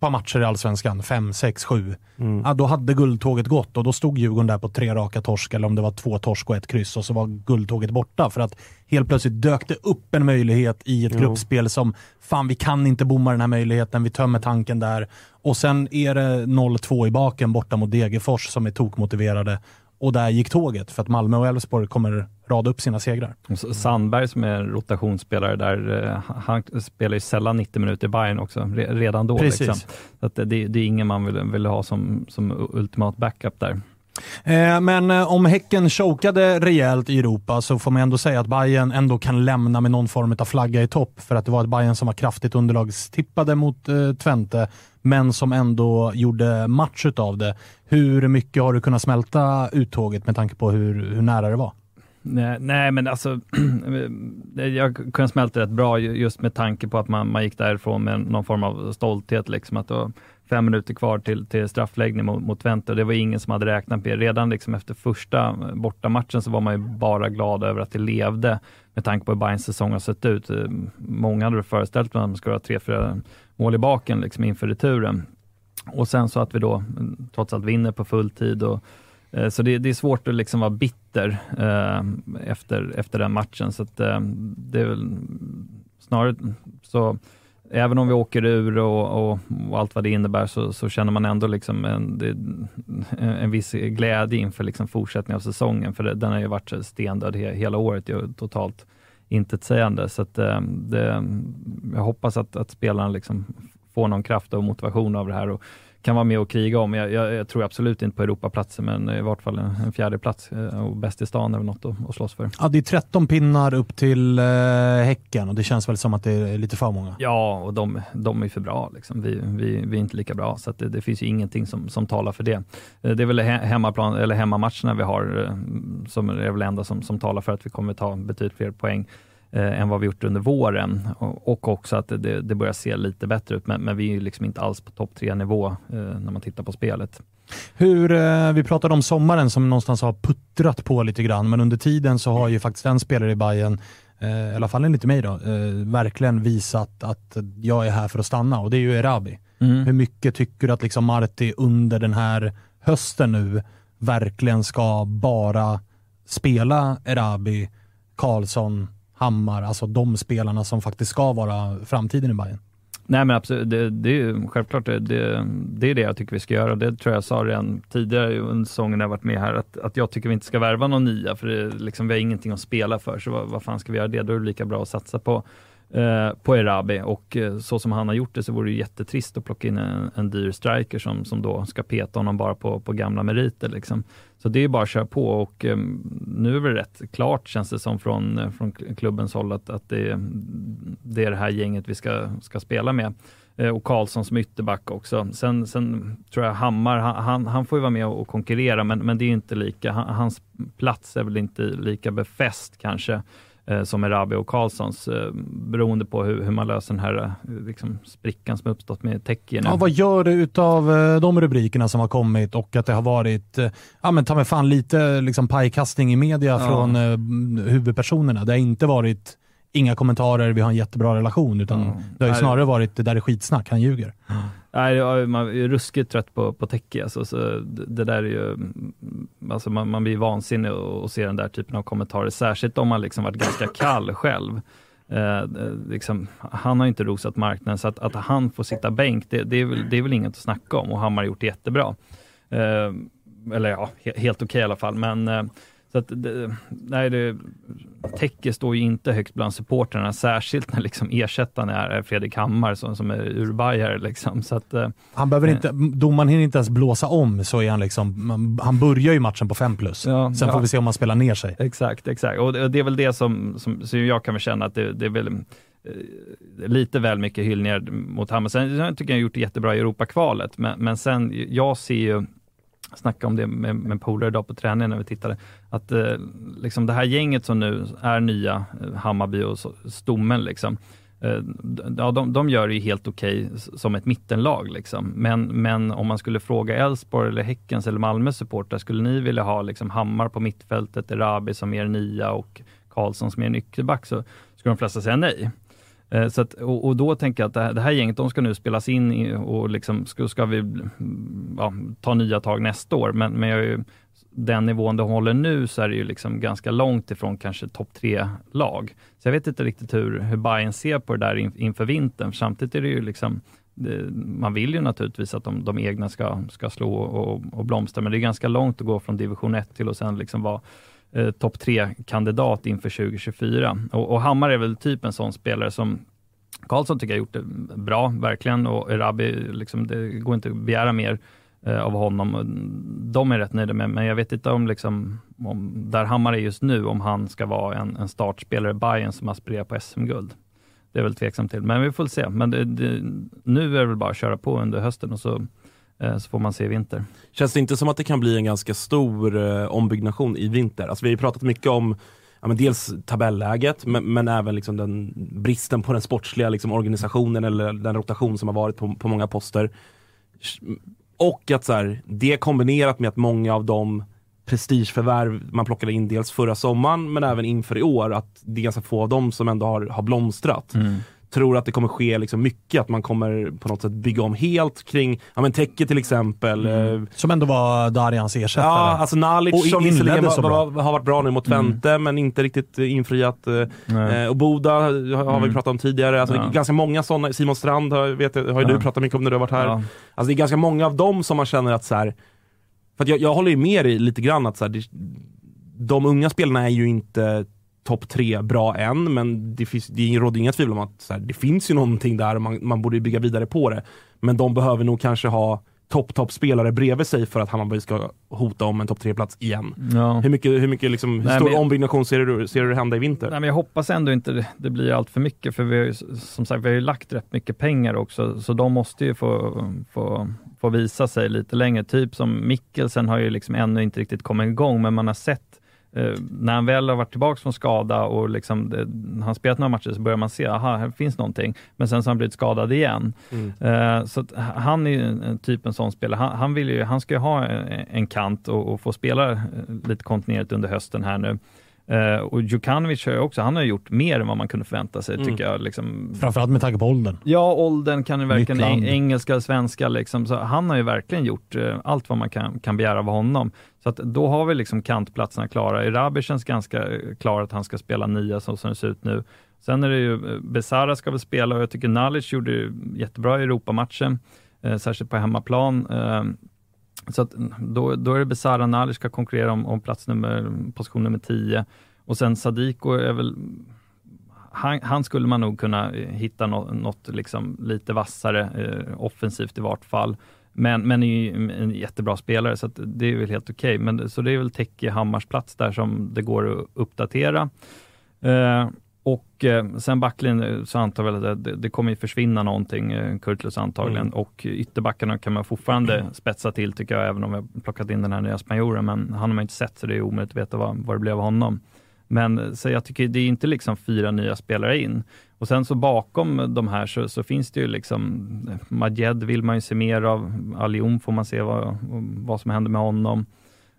par matcher i Allsvenskan, fem, sex, sju. Mm. Ja, då hade guldtåget gått och då stod Djurgården där på tre raka torsk, eller om det var två torsk och ett kryss, och så var guldtåget borta. För att helt plötsligt dök det upp en möjlighet i ett jo. gruppspel som, fan vi kan inte bomma den här möjligheten, vi tömmer tanken där. Och sen är det 0-2 i baken borta mot Degerfors som är tokmotiverade. Och där gick tåget, för att Malmö och Elfsborg kommer rada upp sina segrar. Sandberg som är rotationsspelare där, eh, han spelar ju sällan 90 minuter i Bayern också, redan då. Precis. Liksom. Så det, det, är ingen man vill, vill ha som, som ultimat backup där. Eh, men eh, om Häcken chokade rejält i Europa så får man ändå säga att Bayern ändå kan lämna med någon form av flagga i topp. För att det var ett Bayern som var kraftigt underlagstippade mot eh, Twente, men som ändå gjorde match utav det. Hur mycket har du kunnat smälta uttåget med tanke på hur, hur nära det var? Nej, nej, men alltså, jag kunde smälta rätt bra just med tanke på att man, man gick därifrån med någon form av stolthet. Liksom, att det var fem minuter kvar till, till straffläggning mot, mot Twente. Det var ingen som hade räknat med Redan liksom efter första eh, bortamatchen så var man ju bara glad över att det levde med tanke på hur Bayerns säsong har sett ut. Eh, många hade föreställt sig att man skulle ha tre, fyra mål i baken liksom inför returen. Och sen så att vi då mm, trots allt vinner på full tid. Och, eh, så det, det är svårt att liksom vara bitter bitter eh, efter, efter den matchen. Så att, eh, det är väl snarare så Även om vi åker ur och, och, och allt vad det innebär så, så, känner man ändå liksom en, det, en viss glädje inför liksom fortsättningen av säsongen, för det, den har ju varit stendöd he, hela året, ju, totalt intetsägande. Så att, eh, det, jag hoppas att, att spelarna liksom får någon kraft och motivation av det här och kan vara med och kriga om. Jag, jag, jag tror absolut inte på Europaplatsen, men i vart fall en, en fjärde plats eh, och bäst i stan är väl något att, att slåss för. Ja, det är 13 pinnar upp till eh, Häcken och det känns väl som att det är lite för många. Ja, och de, de är för bra. Liksom. Vi, vi, vi är inte lika bra, så det, det, finns ju ingenting som, som talar för det. Eh, det är väl hemmaplan, eller hemmamatcherna vi har eh, som är väl enda som, som talar för att vi kommer ta betydligt fler poäng eh, än vad vi gjort under våren och, och också att det, det, börjar se lite bättre ut. Men, men vi är liksom inte alls på topp tre nivå eh, när man tittar på spelet. Hur, eh, vi pratade om sommaren som någonstans har puttrat på lite grann, men under tiden så har ju faktiskt en spelare i Bayern eh, i alla fall enligt mig då, eh, verkligen visat att jag är här för att stanna och det är ju Erabi. Mm. Hur mycket tycker du att liksom Marti under den här hösten nu verkligen ska bara spela Erabi, Karlsson, Hammar, alltså de spelarna som faktiskt ska vara framtiden i Bayern. Nej men absolut, det, det är självklart det, det, det, är det jag tycker vi ska göra. Det tror jag sa redan tidigare under säsongen när jag varit med här, att, att jag tycker vi inte ska värva någon nia, för det, liksom, vi har ingenting att spela för, så vad, vad fan ska vi göra det? Då är det lika bra att satsa på eh, på Erabi och eh, så som han har gjort det så vore det jättetrist att plocka in en, en dyr striker som, som då ska peta honom bara på, på gamla meriter. Liksom. Så det är bara att köra på och um, nu är det rätt klart känns det som från, eh, från klubbens håll att, att det, det är det här gänget vi ska, ska spela med eh, och Karlsson som ytterback också. Sen, sen tror jag Hammar, han, han får ju vara med och konkurrera, men, men det är inte lika, hans plats är väl inte lika befäst kanske eh, som Erabi och Karlssons, eh, beroende på hur, hur, man löser den här eh, liksom, sprickan som uppstått med Teki. Ja, vad gör du utav de rubrikerna som har kommit och att det har varit, ja men ta mig fan lite liksom pajkastning i media ja. från eh, huvudpersonerna. Det har inte varit inga kommentarer, vi har en jättebra relation, utan mm. det har ju snarare varit det där är skitsnack, han ljuger. Mm. Nej, man är ruskigt trött på, på Teki. Alltså, så det, där är ju, alltså man, man blir vansinnig att se den där typen av kommentarer, särskilt om man liksom varit ganska kall själv. Eh, liksom, han har inte rosat marknaden, så att, att han får sitta bänk, det, det, är väl, det är väl inget att snacka om och Hammar har gjort det jättebra. Eh, eller ja, helt okej okay i alla fall, men eh, så att, det, nej, det, Tecke står ju inte högst bland supportrarna, särskilt när liksom ersättaren är Fredrik Hammar som, som är urbajare. Liksom. Så att, eh, han behöver inte, domaren hinner inte ens blåsa om, så är han liksom, han börjar ju matchen på 5 plus. Ja, Sen ja. får vi se om han spelar ner sig. Exakt, exakt. Och det, det är väl det som, som, som jag kan väl känna att det, det är väl eh, lite väl mycket hyllningar mot Hammar. Sen jag tycker jag har gjort det jättebra i Europakvalet, men, men sen, jag ser ju snackade om det med, med polare idag på träningen när vi tittade, att eh, liksom det här gänget som nu är nya, eh, Hammarby och så, Stommen, liksom, eh, ja, de, de gör det ju helt okej okay som ett mittenlag. Liksom. Men, men om man skulle fråga Elfsborg, eller Häckens eller Malmö supportrar, skulle ni vilja ha liksom, Hammar på mittfältet, Erabi som er nia och Karlsson som er nyckelback, så skulle de flesta säga nej. Eh, så att, och, och, då tänker jag att det här, det här, gänget, de ska nu spelas in i, och liksom ska, ska vi ja, ta nya tag nästa år. Men, men jag, den nivån de håller nu så är det ju liksom ganska långt ifrån kanske topp tre-lag. Så jag vet inte riktigt hur, hur Bayern ser på det där in, inför vintern. Samtidigt är det ju liksom det, man vill ju naturligtvis att de, de egna ska, ska slå och, och blomstra, men det är ganska långt att gå från division 1 till att sen liksom vara eh, topp tre-kandidat inför 2024. Och, och Hammar är väl typ en sån spelare som Karlsson tycker jag gjort det bra, verkligen, och Erabi, liksom, det går inte att begära mer eh, av honom. De är rätt nöjda med, men jag vet inte om, liksom, om där Hammar är just nu, om han ska vara en, en startspelare i Bayern som aspirerar på SM-guld. Det är väl tveksam till, men vi får se. Men det, det, nu är det väl bara att köra på under hösten och så så får man se i vinter. Känns det inte som att det kan bli en ganska stor eh, ombyggnation i vinter? Alltså vi har pratat mycket om ja, men dels tabelläget men, men även liksom den bristen på den sportsliga liksom, organisationen eller den rotation som har varit på, på många poster. Och att så här, det kombinerat med att många av de prestigeförvärv man plockade in dels förra sommaren men även inför i år, att det är ganska få av dem som ändå har, har blomstrat. Mm tror att det kommer ske liksom mycket, att man kommer på något sätt bygga om helt kring, ja men Tecke till exempel. Mm. Som ändå var Darjans ersättare. Ja, alltså Nalic och som inledde var, var, har varit bra nu mot Twente men inte riktigt eh, infriat. eh, Nej. Eh, och Boda har, har vi Mm. pratat om tidigare. Alltså, det är Ja. ganska många sådana, Simon Strand har, vet, har ju Ja. du pratat mycket om när du har varit här. Ja. Alltså det är ganska många av dem som man känner att så här, för jag, jag håller ju med dig lite grann att så här, det, de unga spelarna är ju inte topp tre bra än, men det, finns, det råder inga tvivel om att här, det finns ju någonting där och man, man borde bygga vidare på det. Men de behöver nog kanske ha topp, topp spelare bredvid sig för att Hammarby ska hota om en topp tre-plats igen. Ja. Hur mycket, hur mycket liksom, hur Nej, stor jag- ombyggnation ser du, ser du hända i vinter? Nej, men jag hoppas ändå inte det, det blir allt för mycket, för vi har ju, som sagt vi har ju lagt rätt mycket pengar också, så de måste ju få, få, få visa sig lite längre. Typ som Mikkelsen har ju liksom ännu inte riktigt kommit igång, men man har sett eh, när han väl har varit tillbaka från skada och liksom, det, han har spelat några matcher så börjar man se, aha, här finns någonting. Men sen så har han blivit skadad igen. Mm. Eh, så att han är ju typ en sån spelare. Han, han, vill ju, han ska ju ha en, en kant och, och få spela eh, lite kontinuerligt under hösten här nu. Eh, och Djukanovic har ju också, han har gjort mer än vad man kunde förvänta sig Mm. tycker jag. Liksom, Framförallt med tanke på åldern. Ja, åldern kan ju verkligen, engelska och svenska liksom, så han har ju verkligen gjort eh, allt vad man kan, kan begära av honom. Så att då har vi liksom kantplatserna klara. Irabi känns ganska eh, klar att han ska spela nia så som det ser ut nu. Sen är det ju, eh, Besara ska väl spela och jag tycker Nalic gjorde det jättebra i Europamatchen, eh, särskilt på hemmaplan. Eh, så att mm, då, då är det Besara Nalic ska konkurrera om, om plats nummer, position nummer 10 och sen Sadiko är väl han, han skulle man nog kunna eh, hitta nå- något liksom lite vassare, eh, offensivt i vart fall. Men, men är ju en jättebra spelare, så det är väl helt okej. Men Så det är väl Tecke Hammars plats där som det går att uppdatera. Eh, och eh, sen backlinjen så antar jag att det, det kommer ju försvinna någonting, eh, Kurtulus antagligen. Mm. Och ytterbackarna kan man fortfarande spetsa till tycker jag, även om har plockat in den här nya spanjoren. Men han har man inte sett, så det är omöjligt att veta vad, vad det blev av honom. Men så jag tycker det är inte liksom fyra nya spelare in. Och sen så bakom de här så, så finns det ju liksom, Majed vill man ju se mer av, Alium får man se vad, vad som händer med honom.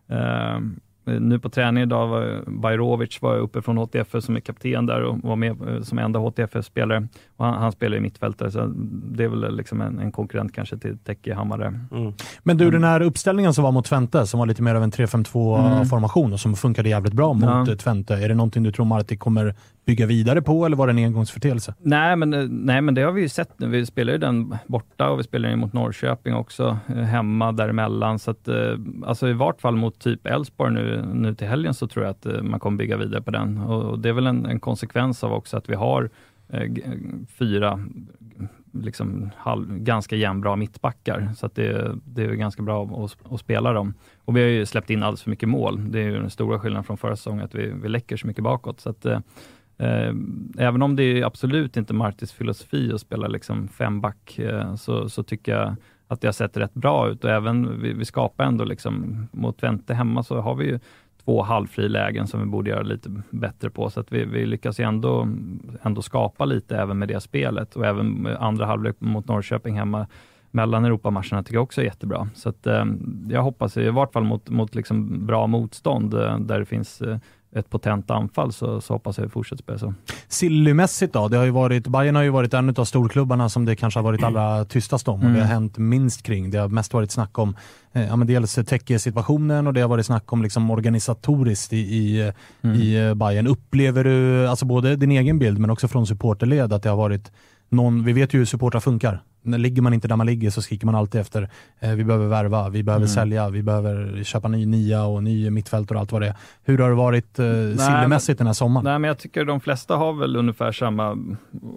Eh, nu på träning idag var Bajrovic var uppe från HTFF som är kapten där och var med eh, som enda HTFF-spelare. Och han, han spelar i mittfältare, så det är väl liksom en, en konkurrent kanske till Tecke Hammare. Mm. Men du, den här uppställningen som var mot Twente, som var lite mer av en 3-5-2-formation och som funkade jävligt bra mot ja. Twente. Är det någonting du tror Marti kommer bygga vidare på eller var det en engångsförteelse? Nej men, eh, nej, men det har vi ju sett nu. Vi spelar ju den borta och vi spelar den mot Norrköping också, eh, hemma däremellan. Så att, eh, alltså i vart fall mot typ Elfsborg nu, nu till helgen så tror jag att man kommer bygga vidare på den. Och, och det är väl en, en konsekvens av också att vi har eh, fyra liksom halv, ganska jämnbra mittbackar. Så att det, det är ganska bra att, att spela dem. Och vi har ju släppt in alldeles för mycket mål. Det är ju den stora skillnaden från förra säsongen, att vi, vi läcker så mycket bakåt. Så att, eh, även om det är absolut inte Martis filosofi att spela liksom femback, eh, så, så tycker jag att det har sett rätt bra ut. Och även vi, vi skapar ändå liksom, mot Twente hemma så har vi ju två halvfrilägen som vi borde göra lite bättre på, så att vi, vi lyckas ju ändå, ändå skapa lite även med det spelet. Och även andra halvlek mot Norrköping hemma mellan Europamatcherna tycker jag också är jättebra. Så att, eh, jag hoppas i vart fall mot, mot liksom bra motstånd eh, där det finns eh, ett potent anfall så, så hoppas jag vi fortsätter spela så. Sillymässigt då? Det har ju varit, Bayern har ju varit en av storklubbarna som det kanske har varit allra tystast om och Mm. det har hänt minst kring. Det har mest varit snack om eh, ja, men dels Tecke-situationen och det har varit snack om liksom organisatoriskt i, i, Mm. i eh, Bayern. Upplever du, alltså både din egen bild men också från supporterled, att det har varit någon, vi vet ju hur supportrar funkar. Ligger man inte där man ligger så skriker man alltid efter eh, vi behöver värva, vi behöver Mm. sälja, vi behöver köpa ny nia och ny mittfält och allt vad det är. Hur har det varit eh, sillymässigt den här sommaren? Nej, men jag tycker de flesta har väl ungefär samma,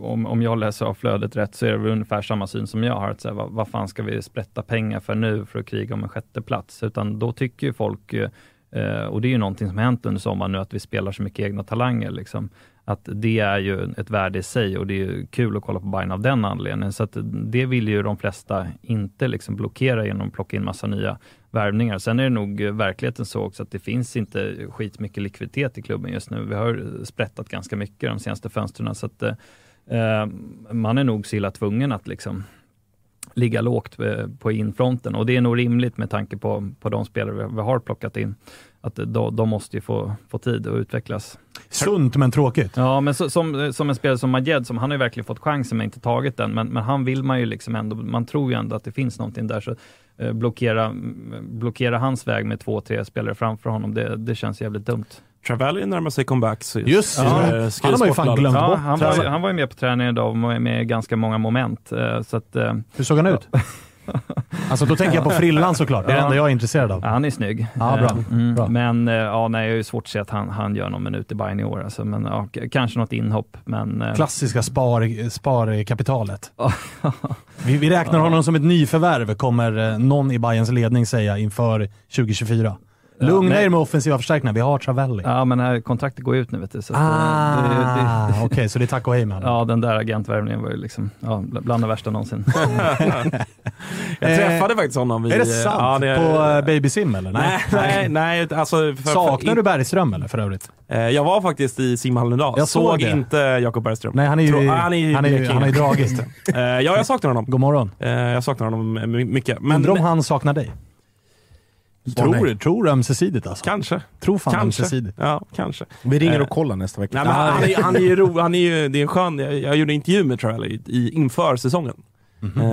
om, om jag läser av flödet rätt, så är det väl ungefär samma syn som jag har. Att säga, vad, vad fan ska vi sprätta pengar för nu för att kriga om en sjätte plats? Utan då tycker ju folk, eh, och det är ju någonting som har hänt under sommaren nu, att vi spelar så mycket egna talanger. Liksom att det är ju ett värde i sig och det är ju kul att kolla på Bayern av den anledningen. Så att det vill ju de flesta inte liksom blockera genom att plocka in massa nya värvningar. Sen är det nog verkligheten så också att det finns inte skitmycket likviditet i klubben just nu. Vi har sprättat ganska mycket de senaste fönstren så att eh, man är nog så illa tvungen att liksom ligga lågt eh, på infronten och det är nog rimligt med tanke på, på de spelare vi, vi har plockat in. Att de, de måste ju få, få tid att utvecklas. Sunt men tråkigt. Ja, men så, som, som en spelare som Majed, som han har ju verkligen fått chansen men inte tagit den. Men, men han vill man ju liksom ändå, man tror ju ändå att det finns någonting där. Så eh, blockera, blockera hans väg med två, tre spelare framför honom, det, det känns jävligt dumt. Travelli närmar sig comeback. Så Just det. skriver- Ja. Han har man ju fan glömt Ja, bort. han, var, ju- han var ju med på träningen idag och med ganska många moment. eh, Så att, eh, Hur såg han ut? Alltså då tänker jag på frillan såklart. Det är det enda jag är intresserad av. Ja, han är snygg. Ja, bra. Eh, Mm, Bra. Men eh, ja, nej, jag är ju svårt att se att han, han gör någon minut i Bayern i år. Alltså, men, ja, kanske något inhopp. Men, eh, Klassiska spar, sparkapitalet. Vi, vi räknar honom som ett nyförvärv, kommer någon i Bayerns ledning säga inför 2024. Lugna er med offensiva förstärkningar, vi har Travelli. Ja, men här, kontraktet går ut nu vet du. Så eh, Ah, okej, så det är tack och hej med. Ja, den där agentvärvningen var ju liksom, ja, bland det värsta någonsin. Jag träffade faktiskt honom. Är det sant? Ja, det- På eh, Baby Sim eller? Nej, nej, nej. Alltså, för, Saknar för, du Bergström eller för övrigt? Eh, Jag var faktiskt i simhallen idag. Jag såg såg inte Jakob Bergström. Nej, han är ju, han är ju han är ju, han är ju dragit. Eh, Ja, jag saknar honom. God morgon. Eh, Jag saknar honom eh, my- mycket. Men Undrar om han saknar dig? Tror, nej. tror ömsesidigt alltså. Kanske. Tror fan Kanske. ömsesidigt. Ja, kanske. Vi ringer Eh, och kollar nästa vecka. Nej, men han, är, han är ju ro, han är ju, det är en skön, jag, jag gjorde intervju med Trelly i, inför säsongen. Mhm. Eh,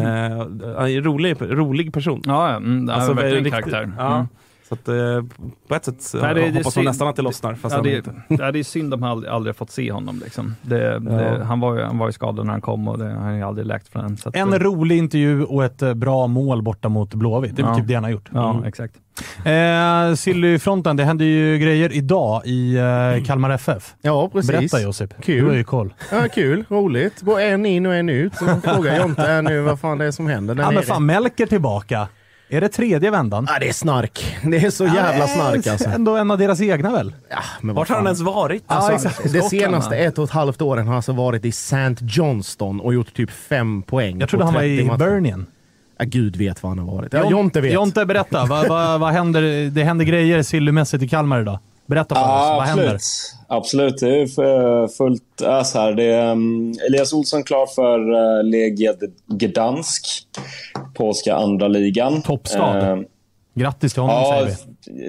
han är en rolig, rolig person. Ja, ja, mm, Alltså, verkligen en riktigt- karaktär. Ja. Mm. Så att, eh, på ett sätt Nej, det- hoppas man synd- nästan att det lossnar. Fast Ja, det, inte. ja, det är synd de aldrig, aldrig fått se honom. Liksom. Det, det, han, var ju, han var ju skadad när han kom och det, han har ju aldrig läkt från att, En rolig intervju och ett eh, bra mål borta mot Blåvitt. Det är Ja. typ det han har gjort. Ja, Mm. exakt. Eh, Silly-fronten, det händer ju grejer idag i eh, Kalmar FF. Ja, precis. Berätta Josip, Kul. du har ju koll. Ja, kul, roligt. Går en in och en ut. Så frågar jag inte här nu vad fan det är som händer där Ja, men nere. fan, Melker tillbaka. Är det tredje vändan? Ja, det är snark. Det är så jävla Ja, snark alltså. Ändå en av deras egna väl? Ja, men vad Vart har han ens varit? Alltså, exakt. det senaste va? ett och ett halvt åren har han alltså varit i St. Johnston och gjort typ fem poäng. Jag trodde han var 30 i. Birnien. Ja, Gud vet var han har varit. Ja, Jonte vet. Jonte, berätta. Vad, vad, vad händer? Det händer grejer Sillymässigt i Kalmar idag. Berätta för oss. Ja, Vad händer? absolut. Absolut, det är för fullt ös här. Det är um, Elias Olsson klar för uh, Legia Gdansk, polska andra ligan. Toppstad. Eh, Grattis till honom ja, säger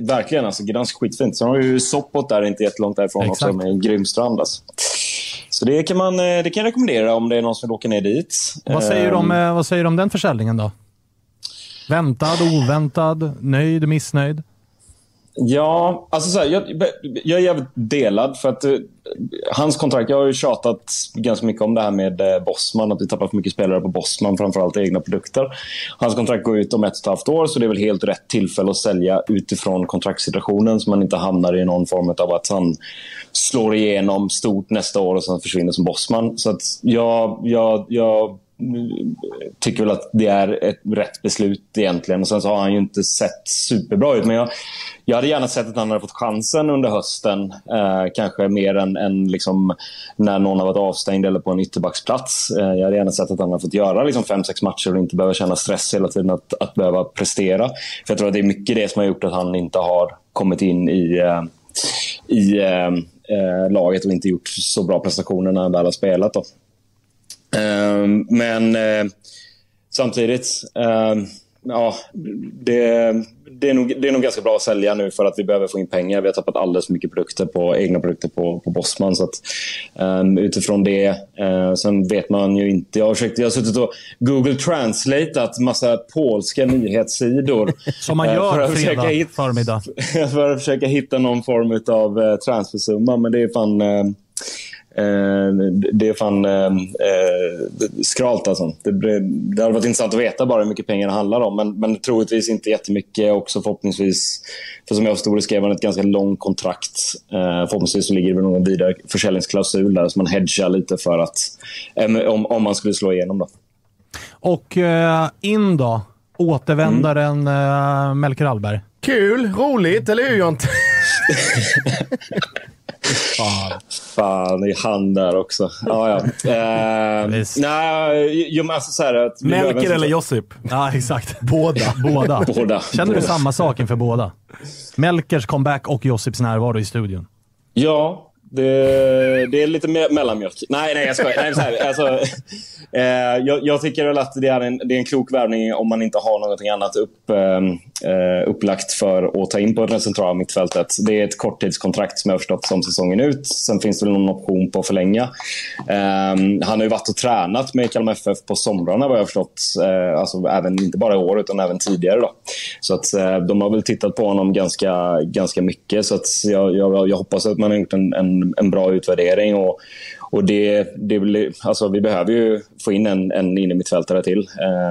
vi. verkligen. Alltså, Gdansk skitfint. Sen har vi ju Sopot där inte jättelångt därifrån Exakt. också med en grym strand. Alltså. Så det kan, man, eh, det kan jag rekommendera om det är någon som vill åka ner dit. Vad säger, du om, Eh, eh, vad säger du om den försäljningen då? Väntad, oväntad, nöjd, missnöjd? Ja, alltså så här, jag, jag är jävligt delad. för att eh, Hans kontrakt, jag har ju tjatat ganska mycket om det här med eh, Bosman, att vi tappar för mycket spelare på Bosman, framförallt egna produkter. Hans kontrakt går ut om ett och ett halvt år, så det är väl helt rätt tillfälle att sälja utifrån kontraktssituationen så man inte hamnar i någon form av att han slår igenom stort nästa år och sen försvinner som Bosman. Så att jag, jag, jag tycker väl att det är ett rätt beslut egentligen. Och sen så har han ju inte sett superbra ut. Men jag, jag hade gärna sett att han hade fått chansen under hösten. Eh, kanske mer än, än liksom när någon har varit avstängd eller på en ytterbacksplats. Eh, jag hade gärna sett att han hade fått göra liksom fem, sex matcher och inte behöva känna stress hela tiden att, att behöva prestera. För jag tror att det är mycket det som har gjort att han inte har kommit in i eh, i eh, eh, laget och inte gjort så bra prestationer när han väl har spelat. Då. Eh, men eh, samtidigt, eh, ja, det, det, är nog, det är nog ganska bra att sälja nu för att vi behöver få in pengar. Vi har tappat alldeles för mycket produkter på, egna produkter på, på Bosman. Så att, eh, utifrån det, eh, sen vet man ju inte. Jag har, försökt, jag har suttit och Google translateat massa polska nyhetssidor. Som man eh, gör för att försöka fredag hitta- förmiddag. för att försöka hitta någon form av eh, transfersumma. Men det är fan... Eh, det är fan eh, eh, skralt alltså. Det, det hade varit intressant att veta bara hur mycket pengar det handlar om. Men, men troligtvis inte jättemycket. Också förhoppningsvis, för som jag förstod det skrev han ett ganska långt kontrakt. Eh, förhoppningsvis så ligger det väl någon vidare försäljningsklausul där som man hedgar lite för att... Eh, om, om man skulle slå igenom då. Och eh, in då, återvändaren eh, Melker Allberg. Kul, roligt, eller hur Jonte? Fan, det är han där också. Ja, ja. Eh, nej, jo, men alltså så här att Melker eller Josip? Ja, exakt. Båda. Båda. Båda. Känner du samma sak inför båda? Melkers comeback och Josips närvaro i studion. Ja, det, det är lite me mellanmjölk. Nej, nej jag skojar. Nej, så här, alltså, eh, jag, jag, tycker väl att det är, en, det är en klok värvning om man inte har någonting annat upp, ehm, eh, upplagt för att ta in på det centrala mittfältet. Det är ett korttidskontrakt som jag har förstått som säsongen ut. Sen finns det väl någon option på att förlänga. Eh, han har ju varit och tränat med Kalmar FF på somrarna vad jag har förstått. Eh, alltså, även, inte bara i år utan även tidigare. Då. Så att, eh, de har väl tittat på honom ganska, ganska mycket. Så att jag, jag, jag hoppas att man har gjort en, en, en bra utvärdering. Och, och det, det blir, alltså, vi behöver ju få in en, en innermittfältare till.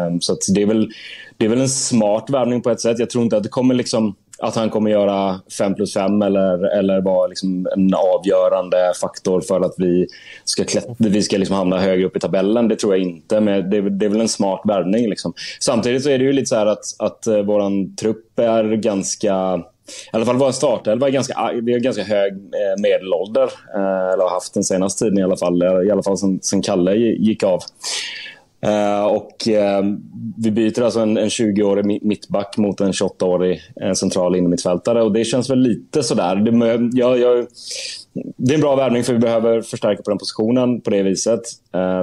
Um, så det, är väl, det är väl en smart värvning på ett sätt. Jag tror inte att det kommer liksom att han kommer göra 5 plus 5 eller, eller vara liksom en avgörande faktor för att vi ska, klätt, vi ska liksom hamna högre upp i tabellen. Det tror jag inte, men det, det är väl en smart värvning. Liksom. Samtidigt så är det ju lite så att, att eh, vår trupp är ganska i alla fall vår startelva är ganska, vi har ganska hög eh, medelålder. Eh, eller har haft den senaste tiden i alla fall. Eh, I alla fall sen, sen Kalle gick av. Uh, och uh, vi byter alltså en, en 20-årig mittback mot en 28-årig uh, central innermittfältare. Och det känns väl lite sådär. Det, jag, jag, det är en bra värvning för vi behöver förstärka på den positionen på det viset.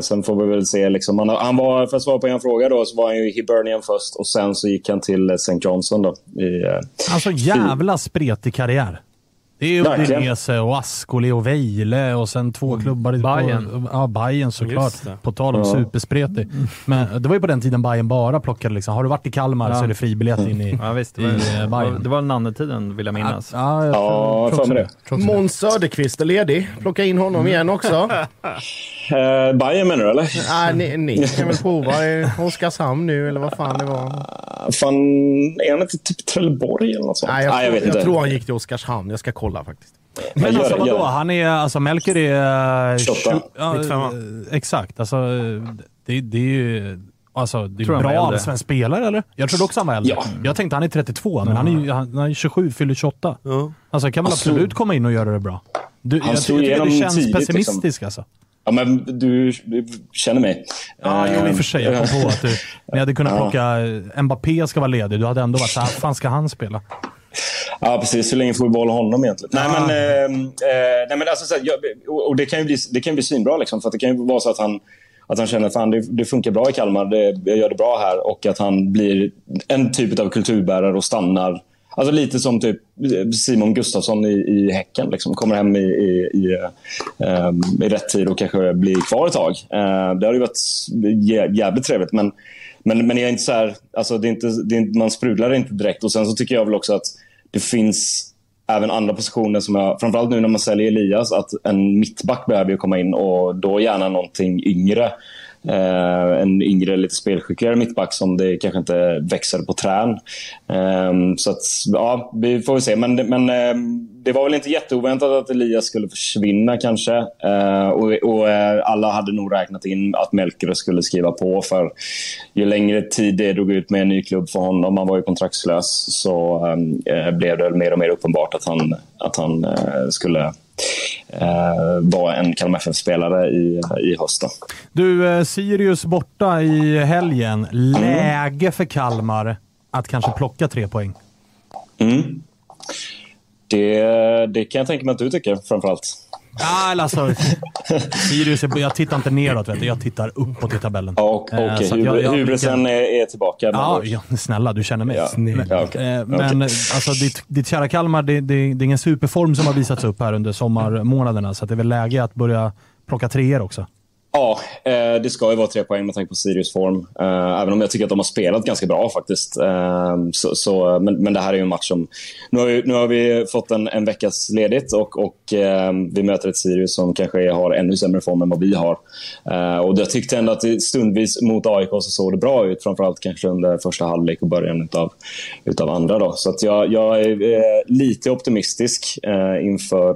Sen får vi väl se. Liksom, han, han var, för att svara på en fråga, då, så var han ju i Hibernian först och sen så gick han till St. Johnson. Då, i, alltså jävla spretig karriär. Det är Udinese och Ascoli och Vejle och sen två mm. klubbar i Bayern. Ja, Bayern såklart. På tal om ja. superspretig. Men det var ju på den tiden Bayern bara plockade liksom. Har du varit i Kalmar ja. så är det fribiljett in i, ja, visst, det var, i eh, Bayern. Det var Nanne-tiden vill jag minnas. Ja, jag ja, tror, tror det. Måns Söderqvist är ledig. Plocka in honom igen också. Uh, Bayern menar du eller? Nej, ni, ni kan väl prova i Oskarshamn nu eller vad fan det var. Uh, fan, är han inte typ Trelleborg eller något sånt? Nej, jag, Nej, jag, vet jag inte. tror han gick till Oskarshamn. Jag ska kolla faktiskt. Men alltså vadå? Han är, alltså Melker är... 28. Ja, exakt. Alltså, det, det är ju... Alltså, det är en bra allsvensk spelare, eller? Jag trodde också han var äldre. Ja. Jag tänkte han är 32, men han är, han är 27, fyller 28. Ja. Alltså kan väl absolut komma in och göra det bra. Du, han jag, jag tycker du känns tidigt, pessimistisk liksom. alltså. Ja, men du, du känner mig. Ja, jo, i och för sig. Jag kom på att du, ni hade kunnat plocka... Mbappé ska vara ledig. Du hade ändå varit såhär, fan ska han spela? Ja, precis. Hur länge får vi behålla honom egentligen? Ja. Nej, men, eh, eh, nej, men alltså, så här, jag, och det kan ju bli, det kan bli svinbra. Liksom, för det kan ju vara så att han, att han känner att det, det funkar bra i Kalmar, det, jag gör det bra här. Och att han blir en typ av kulturbärare och stannar Alltså lite som typ Simon Gustafsson i, i Häcken. Liksom. Kommer hem i, i, i, um, i rätt tid och kanske blir kvar ett tag. Uh, det hade ju varit jävligt trevligt. Men, men, men jag är inte så här, alltså det är inte, det är, man sprudlar inte direkt. Och Sen så tycker jag väl också att det finns även andra positioner som jag, framförallt nu när man säljer Elias, att en mittback behöver ju komma in och då gärna någonting yngre. Eh, en yngre, lite spelskickligare mittback som det kanske inte växer på trän. Eh, så att, ja, vi får väl se. Men, men eh, det var väl inte jätteoväntat att Elias skulle försvinna kanske. Eh, och, och eh, alla hade nog räknat in att Melker skulle skriva på. För ju längre tid det drog ut med en ny klubb för honom, han var ju kontraktslös, så ehm, eh, blev det mer och mer uppenbart att han, att han eh, skulle eh, vara en Kalmar FF-spelare i, i höst. Du, eh, Sirius borta i helgen. Mm. Läge för Kalmar att kanske plocka tre poäng? Mm. Det, det kan jag tänka mig att du tycker framförallt. Ja, alltså, Sirius, jag tittar inte neråt, vet du. jag tittar uppåt i tabellen. Ja, Okej, okay. Eh, Hubresen är, är tillbaka. Ja, ja, snälla, du känner mig. Ja. Men, ja, okay. Eh, men okay. alltså, ditt, ditt kära Kalmar, det, det, det är ingen superform som har visats upp här under sommarmånaderna, så det är väl läge att börja plocka treor också. Ja, eh, det ska ju vara tre poäng med tanke på Sirius form. Eh, även om jag tycker att de har spelat ganska bra faktiskt. Eh, så, så, men, men det här är ju en match som... Nu har vi, nu har vi fått en, en veckas ledigt och, och vi möter ett Sirius som kanske har ännu sämre form än vad vi har. Och jag tyckte ändå att stundvis mot AIK så såg det bra ut. Framförallt kanske under första halvlek och början utav, utav andra. Då. Så att jag, jag är lite optimistisk inför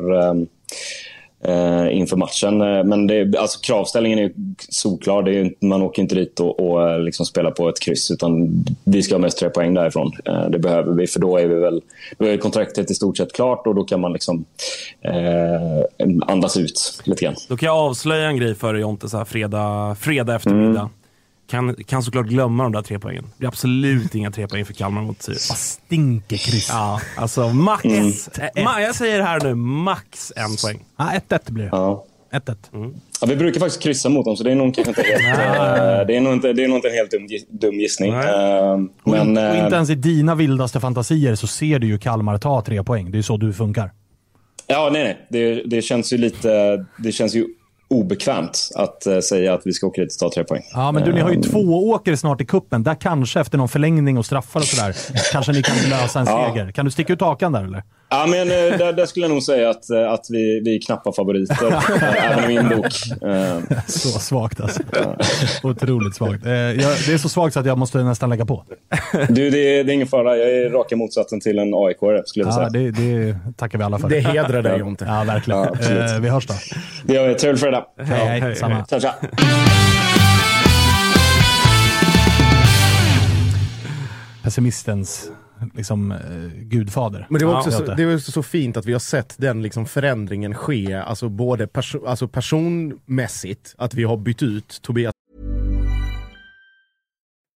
eh, inför matchen. Eh, men det, alltså, kravställningen är solklar. Det är, man åker inte dit och, och eh, liksom spelar på ett kryss. Utan vi ska ha mest tre poäng därifrån. Eh, det behöver vi, för då är, vi väl, då är kontraktet i stort sett klart och då kan man liksom eh, andas ut lite grann. Då kan jag avslöja en grej för dig Jonte, så här fredag, fredag eftermiddag. Mm. Kan, kan såklart glömma de där tre poängen. Det blir absolut inga tre poäng för Kalmar mot Sirius. Vad stinker kryss. Ja, alltså max. Mm. Eh, ma- jag säger här nu, max en poäng. Ja, 1-1 blir det. Ja. 1-1. Ja, vi brukar faktiskt kryssa mot dem, så det är nog kanske inte helt, eh, det är nog inte, det är nog inte en helt dum, dum gissning. Nej. Eh, Och, men, in, och eh, inte ens i dina vildaste fantasier så ser du ju Kalmar ta tre poäng. Det är så du funkar. Ja, nej, nej. Det, det känns ju lite... Det känns ju obekvämt att eh, säga att vi ska åka dit och ta tre poäng. Ja, men du, ni har ju Eh, två åker snart i kuppen. Där kanske efter någon förlängning och straffar och sådär, kanske ni kan lösa en Ja. seger. Kan du sticka ut hakan där eller? Ja, men eh, där, där skulle jag nog säga att, eh, att vi, vi är knappa favoriter, även i min bok. Eh, Så svagt alltså. Otroligt svagt. Det är så svagt så att jag måste nästan lägga på. Du, det är, det är ingen fara. Jag är raka motsatsen till en aik skulle jag Ja, säga. det, det tackar vi alla för. Det hedrar dig Jonte. Ja, verkligen. Ja, vi hörs då. Det gör vi. Trevlig fredag. Hej, hej. Samma. Tja, tja. Pessimistens liksom, eh, gudfader. Men det var också Ja. så, det var också så fint att vi har sett den liksom förändringen ske, alltså både perso alltså personmässigt, att vi har bytt ut Tobias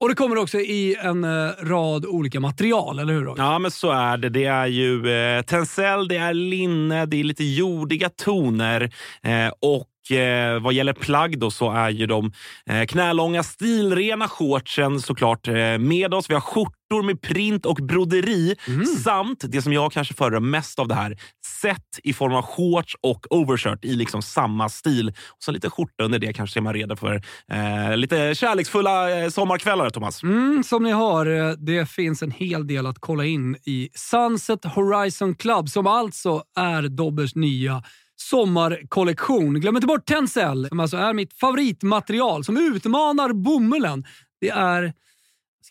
Och det kommer också i en eh, rad olika material, eller hur? Ja, men så är det. Det är ju eh, tencel, det är linne, det är lite jordiga toner eh, och eh, vad gäller plagg då så är ju de eh, knälånga stilrena shortsen såklart med oss. Vi har skjortor med print och broderi samt det som jag kanske föredrar mest av det här, set i form av shorts och overshirt i liksom samma stil. Och så lite skjorta under det kanske är man redo för eh, lite kärleksfulla eh, sommarkvällar, Thomas. Mm, som ni hör, eh, det finns en hel del att kolla in i Sunset Horizon Club som alltså är Dobbers nya sommarkollektion. Glöm inte bort Tencel som alltså är mitt favoritmaterial som utmanar bomullen. Det är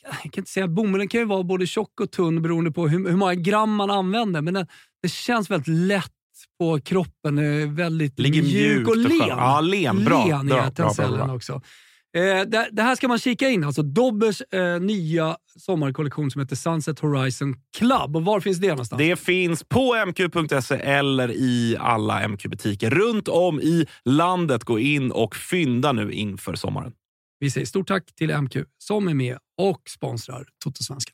jag kan inte säga bomullen kan ju vara både tjock och tunn beroende på hur, hur många gram man använder, men den, det känns väldigt lätt på kroppen. eh, Väldigt Ligger mjuk och len. Ja, len. Bra. Len Bra, är bra, bra, tencellen bra. också. Eh, det, det här ska man kika in. Alltså Dobbers eh, nya sommarkollektion som heter Sunset Horizon Club. Och var finns det någonstans? Det finns på mq.se eller i alla MQ-butiker runt om i landet. Gå in och fynda nu inför sommaren. Vi säger stort tack till MQ som är med och sponsrar Totosvenskan.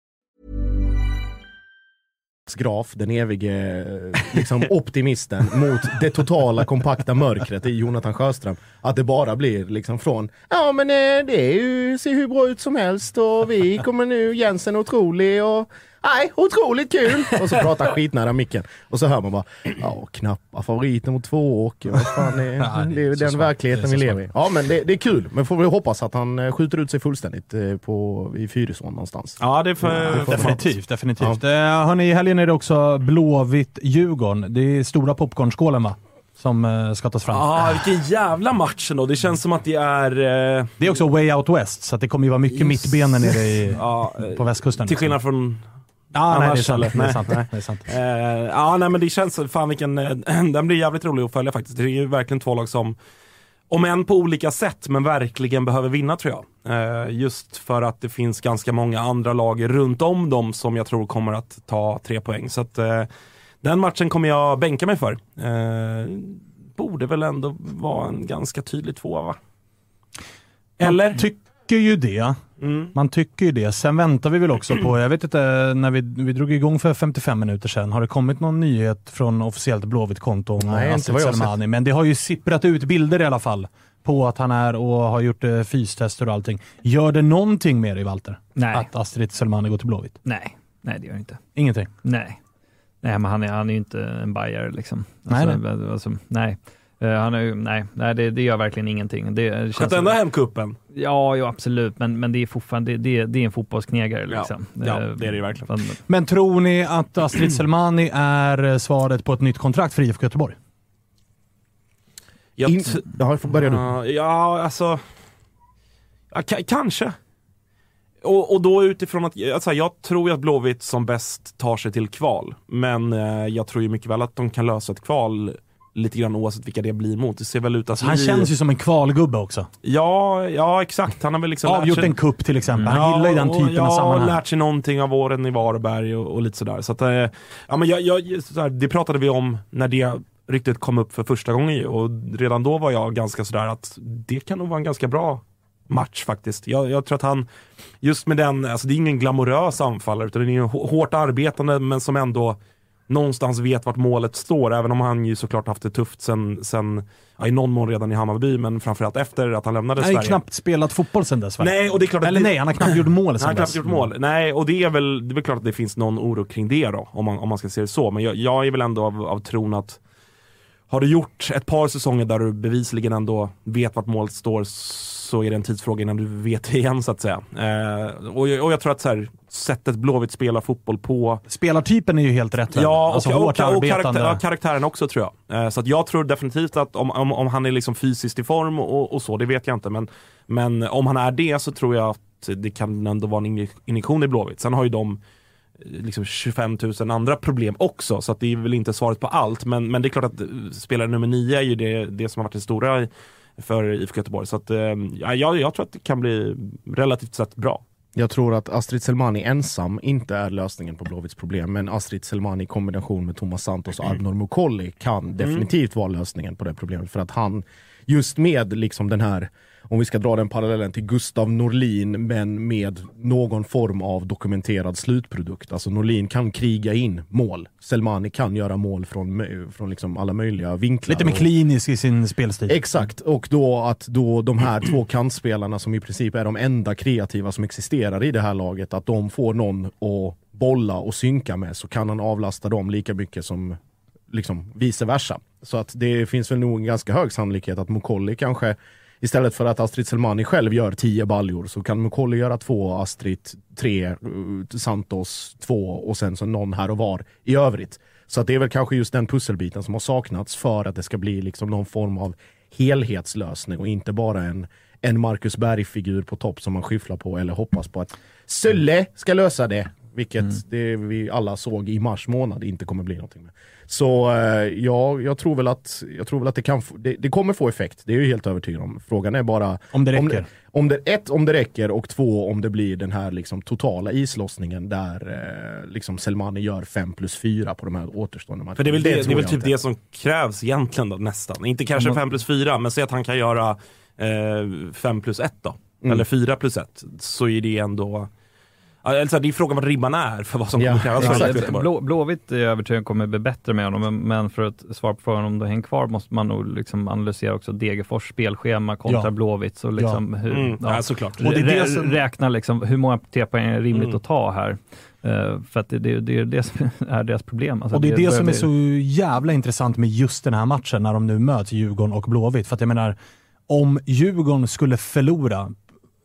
graf, den evige eh, liksom, optimisten mot det totala kompakta mörkret i Jonathan Sjöström. Att det bara blir liksom från ja men eh, det är ju, ser hur bra ut som helst och vi kommer nu, Jensen är otrolig och Nej, otroligt kul! Och så pratar han skitnära micken. Och så hör man bara, ja knappa favoriten mot två åker. Vad fan är, Ja, det är den verkligheten Det vi lever i. Ja men det, det är kul, men får vi hoppas att han eh, skjuter ut sig fullständigt eh, på, i Fyrisån någonstans. Ja, det får, Definitivt, definitivt. Ja. hörni, i helgen är det också Blåvitt-Djurgården. Det är stora popcornskålen va? Som eh, ska tas fram. Ja, vilken jävla match ändå. Det känns som att det är... Eh... Det är också way out west, så att det kommer ju vara mycket mittbenen nere i, Ja, eh, på västkusten. Till skillnad från Ja, nej, det är sant. eller? Det är sant. Nej. Det är sant. Eh, ja, nej men det känns, fan vilken, eh, den blir jävligt rolig att följa faktiskt. Det är ju verkligen två lag som, om än på olika sätt, men verkligen behöver vinna tror jag. Eh, just för att det finns ganska många andra lag runt om dem som jag tror kommer att ta tre poäng. Så att eh, den matchen kommer jag bänka mig för. Borde väl ändå vara en ganska tydlig tvåa va? Eller? Tycker ju det. Mm. Man tycker ju det. Sen väntar vi väl också på, jag vet inte, när vi, vi drog igång för 55 minuter sedan, har det kommit någon nyhet från officiellt Blåvitt-konto om Nej, inte Astrid vad jag har Selmani? Men det har ju sipprat ut bilder i alla fall på att han är och har gjort eh, fystester och allting. Gör det någonting med dig Walter? Nej. Att Astrid Selmani går till Blåvitt? Nej, nej det gör det inte. Ingenting? Nej. Nej, men han är, han är ju inte en bajare liksom. Nej, Alltså, Alltså, nej. Eh, han är ju, nej, nej det, det gör verkligen ingenting. Det, det Sköt ändå hem kuppen. Ja, ja, absolut, men, men det är fortfarande det, det, det är en fotbollsknegare. Liksom. Ja, ja, Eh, det är det ju verkligen. Men tror ni att Astrid Selmani är eh, svaret på ett nytt kontrakt för IFK Göteborg? Jag In- Ja, börja du. Ja, ja, alltså. Ja, ka- kanske. Och, och då utifrån att, alltså, jag tror ju att Blåvitt som bäst tar sig till kval. Men eh, jag tror ju mycket väl att de kan lösa ett kval lite grann oavsett vilka det blir mot. Det ser väl ut att Han bli... känns ju som en kvalgubbe också. Ja, ja exakt. Han har väl liksom Avgjort sig- en kupp till exempel. Han gillar ju den och- typen ja, av sammanhang. lärt sig någonting av åren i Varberg och, och lite sådär. Så att, eh, ja, men jag, jag, sådär, det pratade vi om när det ryktet kom upp för första gången ju, och redan då var jag ganska sådär att det kan nog vara en ganska bra match faktiskt. Jag, jag tror att han, just med den, alltså det är ingen glamorös anfallare utan det är hå- hårt arbetande men som ändå någonstans vet vart målet står, även om han ju såklart haft det tufft sen, sen ja, i någon mån redan i Hammarby, men framförallt efter att han lämnade Han har ju Sverige. knappt spelat fotboll sen dess va? Nej, och det är klart att Eller det- nej, han har knappt gjort mål Han sen knappt dess. gjort mål. Nej, och det är väl, det är väl klart att det finns någon oro kring det då, om man, om man ska se det så. Men jag, jag är väl ändå av, av tron att har du gjort ett par säsonger där du bevisligen ändå vet vart målet står så är det en tidsfråga innan du vet det igen så att säga. Eh, och, jag, och jag tror att så här, sättet Blåvitt spelar fotboll på Spelartypen är ju helt rätt. Ja, alltså och, hårt och, och karaktär, karaktären också tror jag. Eh, så att jag tror definitivt att om, om, om han är liksom fysiskt i form och, så, det vet jag inte. Men, men om han är det så tror jag att det kan ändå vara en inje- injektion i Blåvitt. Sen har ju de liksom 25 000 andra problem också, så att det är väl inte svaret på allt. Men, men det är klart att eh, spelare nummer nio är ju det, det som har varit det stora för IFK Göteborg. Så att, eh, ja, jag, jag tror att det kan bli relativt sett bra. Jag tror att Astrid Selmani ensam inte är lösningen på Blåvitts problem, men Astrid Selmani i kombination med Thomas Santos och Arnor Mukolli kan definitivt vara lösningen på det problemet. För att han, just med liksom den här, om vi ska dra den parallellen till Gustav Norlin, men med någon form av dokumenterad slutprodukt. Alltså Norlin kan kriga in mål. Selmani kan göra mål från, från liksom alla möjliga vinklar. Lite mer klinisk i sin spelstil. Exakt, och då att då de här två kantspelarna som i princip är de enda kreativa som existerar i det här laget, att de får någon att bolla och synka med så kan han avlasta dem lika mycket som liksom vice versa. Så att det finns väl nog en ganska hög sannolikhet att Mukolli kanske Istället för att Astrid Selmani själv gör 10 baljor så kan Mukolli göra två, Astrid tre, eh, Santos två och sen så någon här och var i övrigt. Så att det är väl kanske just den pusselbiten som har saknats för att det ska bli liksom någon form av helhetslösning och inte bara en, en Marcus Berg-figur på topp som man skyfflar på eller hoppas på att Sölle ska lösa det. Vilket det vi alla såg i mars månad inte kommer bli någonting med. Så eh, ja, jag tror väl att, jag tror väl att det, kan det, det kommer få effekt, det är jag helt övertygad om. Frågan är bara Om det Om räcker. det, om det, ett, om det räcker och två, om det blir den här liksom totala islossningen där eh, liksom Selmani gör 5 plus 4 på de här återstående matcherna. För det är väl, det, det, är väl typ inte. det som krävs egentligen då, nästan. Inte kanske Om man- 5 plus 4, men säg att han kan göra 5 plus 1 då. Mm. Eller 4 plus 1. Så är det ändå... Ja, Eller så här, det är frågan vad ribban är för vad som Ja, kommer krävas för exakt. Göteborg. Blå, Blåvitt är jag övertygad kommer bli bättre med honom, men, för att svara på frågan om det hänger kvar måste man nog liksom analysera också Degerfors spelschema kontra Ja. Blåvitt. Så liksom hur, Mm, ja, såklart. Och det är det som- Räkna liksom, hur många T-poäng är rimligt Mm. att ta här. Eh, för att det, det, det är det som är deras problem. Alltså Och det är det börjar som är bli- så jävla intressant med just den här matchen när de nu möts, Djurgården och Blåvitt. För att jag menar, om Djurgården skulle förlora,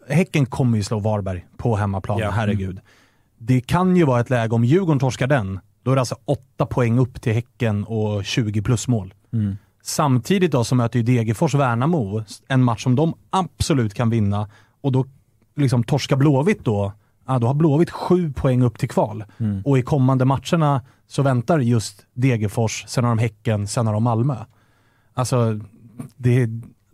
Häcken kommer ju slå Varberg på hemmaplan, Ja. herregud. Det kan ju vara ett läge, om Djurgården torskar den, då är det alltså åtta poäng upp till Häcken och 20 plus mål. Mm. Samtidigt då så möter ju Degerfors Värnamo, en match som de absolut kan vinna. Och då liksom torska Blåvitt då, ja, då har Blåvitt sju poäng upp till kval. Mm. Och i kommande matcherna så väntar just Degerfors, sen har de Häcken, sen har de Malmö. Alltså, det,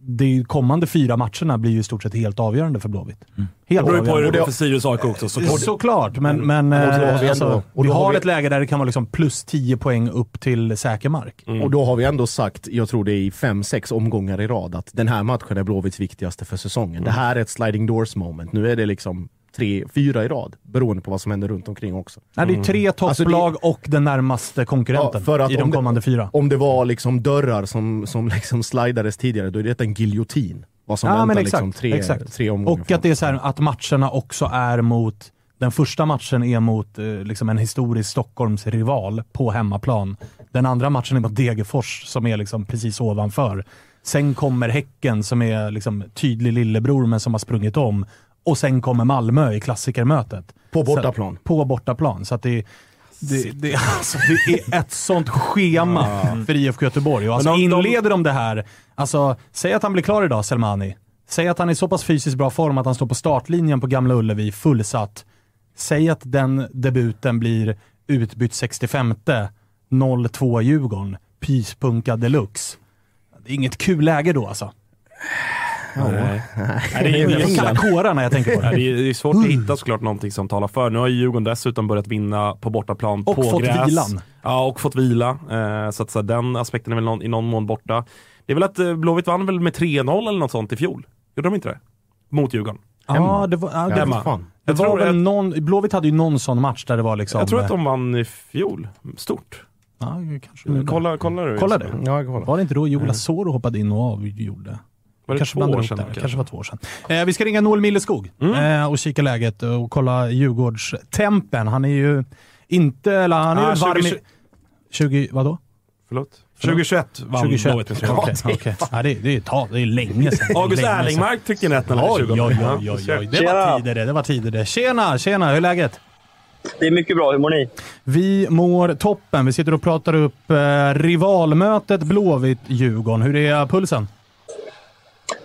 det kommande fyra matcherna blir ju i stort sett helt avgörande för Blåvitt. Helt Mm. Det beror ju på hur det går för Sirius AIK också såklart. Såklart, men, men Och då har vi eh, ändå- alltså, och vi har har vi- ett läge där det kan vara liksom plus 10 poäng upp till säker mark. Och då har vi ändå sagt, jag tror det är i fem sex omgångar i rad, att den här matchen är Blåvitts viktigaste för säsongen. Det här är ett sliding doors moment. Nu är det liksom tre, fyra i rad, beroende på vad som händer runt omkring också. Nej, det är tre Alltså, det- topplag och den närmaste konkurrenten Ja, för att i de om det- kommande fyra. Om det var liksom dörrar som, som liksom slidades tidigare, då är det en giljotin. Vad som Ja, väntar men exakt, liksom tre, exakt. tre omgångar Och att det är så här, att matcherna också är mot, den första matchen är mot eh, liksom en historisk Stockholms rival på hemmaplan. Den andra matchen är mot Degerfors som är liksom precis ovanför. Sen kommer Häcken som är liksom tydlig lillebror men som har sprungit om. Och sen kommer Malmö i klassikermötet. På bortaplan. Så, på bortaplan. Så att det, det, det, alltså, det är ett sånt schema för IFK Göteborg. Och alltså de- inleder de det här, alltså säg att han blir klar idag, Selmani. Säg att han är i så pass fysiskt bra form att han står på startlinjen på Gamla Ullevi fullsatt. Säg att den debuten blir utbytt 65 0-2 Djurgården. Pyspunka deluxe. Det är inget kul läge då alltså. Nej. Nej, det är ju kalla kårar när jag tänker på det. Ja, det, är, svårt att hitta såklart någonting som talar för. Nu har ju Djurgården dessutom börjat vinna på bortaplan Och på fått gräs. vilan. Ja, och fått vila. Eh, så att så den aspekten är väl någon, i någon mån borta. Det är väl att eh, Blåvitt vann väl med 3-0 eller något sånt i fjol? Gjorde de inte det? Mot Djurgården. Ja, det var, ja, det, Hemma. det Jag var tror, väl jag, någon, Blåvitt hade ju någon sån match där det var liksom... jag tror att de vann i fjol. Stort. Ja, kanske gjorde. Kolla, kolla du. Kolla det. Ja, jag kollar. Var det inte då Jola Soro hoppade in och avgjorde? Var det kanske två år sedan? kanske? kanske var två år sedan. Eh, vi ska ringa Noel Milleskog eh, och kika läget och kolla Djurgårdstempen. Han är ju inte, eller han är Ah, varm i... 20, 20, vadå? Förlåt? 2021 vann 2021. Blåvitt med 3-0. Okej, okej. Ja, det, det, är, ta, det är länge sedan. August. Erlingmark tryckte in 1-0 Oj, oj, 20. oj, Ja, oj, oj. Det var tider det. Det var tider det. Tjena, tjena. Hur är läget? Det är mycket bra. Hur mår ni? Vi mår toppen. Vi sitter och pratar upp eh, rivalmötet Blåvitt-Djurgården. Hur är pulsen?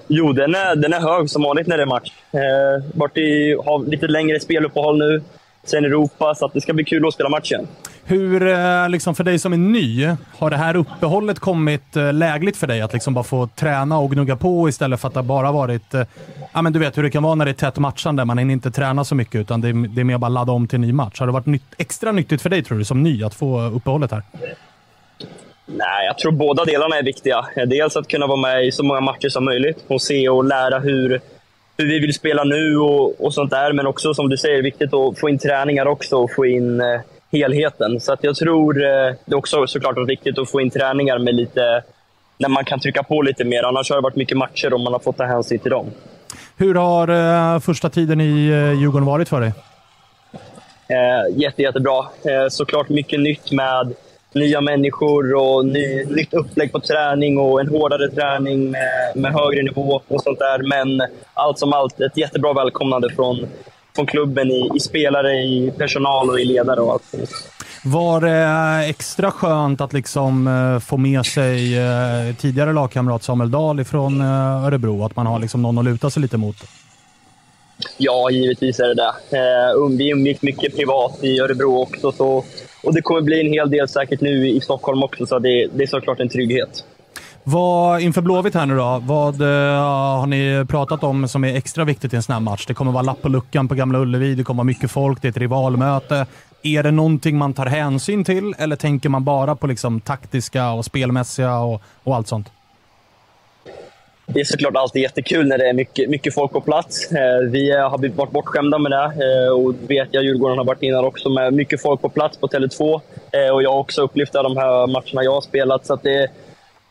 Jo, den är, den är hög som vanligt när det är match. Eh, varit i, har lite längre speluppehåll nu, sen Europa, så att det ska bli kul att spela matchen. Hur, eh, liksom för dig som är ny, har det här uppehållet kommit eh, lägligt för dig? Att liksom bara få träna och gnugga på istället för att det bara varit... Eh, ja, men du vet hur det kan vara när det är tätt matchande. Man hinner inte träna så mycket, utan det är, det är mer bara ladda om till en ny match. Har det varit nytt, extra nyttigt för dig, tror du, som ny, att få uppehållet här? Nej, jag tror båda delarna är viktiga. Dels att kunna vara med i så många matcher som möjligt och se och lära hur, hur vi vill spela nu och, och sånt där. Men också, som du säger, viktigt att få in träningar också och få in eh, helheten. Så att jag tror eh, det är också såklart varit viktigt att få in träningar med lite när man kan trycka på lite mer. Annars har det varit mycket matcher och man har fått ta hänsyn till dem. Hur har eh, första tiden i eh, Djurgården varit för dig? Eh, jätte, jättebra. Eh, såklart mycket nytt med nya människor och ny, nytt upplägg på träning och en hårdare träning med, med högre nivå och sånt där. Men allt som allt, ett jättebra välkomnande från, från klubben i, i spelare, i personal och i ledare och allt. Var det extra skönt att liksom eh, få med sig eh, tidigare lagkamrat Samuel Dahl från eh, Örebro? Att man har liksom någon att luta sig lite mot? Ja, givetvis är det det. Eh, um, vi umgicks mycket privat i Örebro också. Så, och det kommer bli en hel del säkert nu i Stockholm också, så det, det är såklart en trygghet. Vad, inför Blåvitt här nu då, vad eh, har ni pratat om som är extra viktigt i en sån här match? Det kommer vara lapp på luckan på Gamla Ullevi, det kommer vara mycket folk, det är ett rivalmöte. Är det någonting man tar hänsyn till eller tänker man bara på liksom taktiska och spelmässiga och, och allt sånt? Det är såklart alltid jättekul när det är mycket, mycket folk på plats. Eh, vi eh, har varit bortskämda med det eh, och vet jag Djurgården har varit innan också med mycket folk på plats på Tele2. Eh, och jag har också upplevt det de här matcherna jag har spelat. Så det,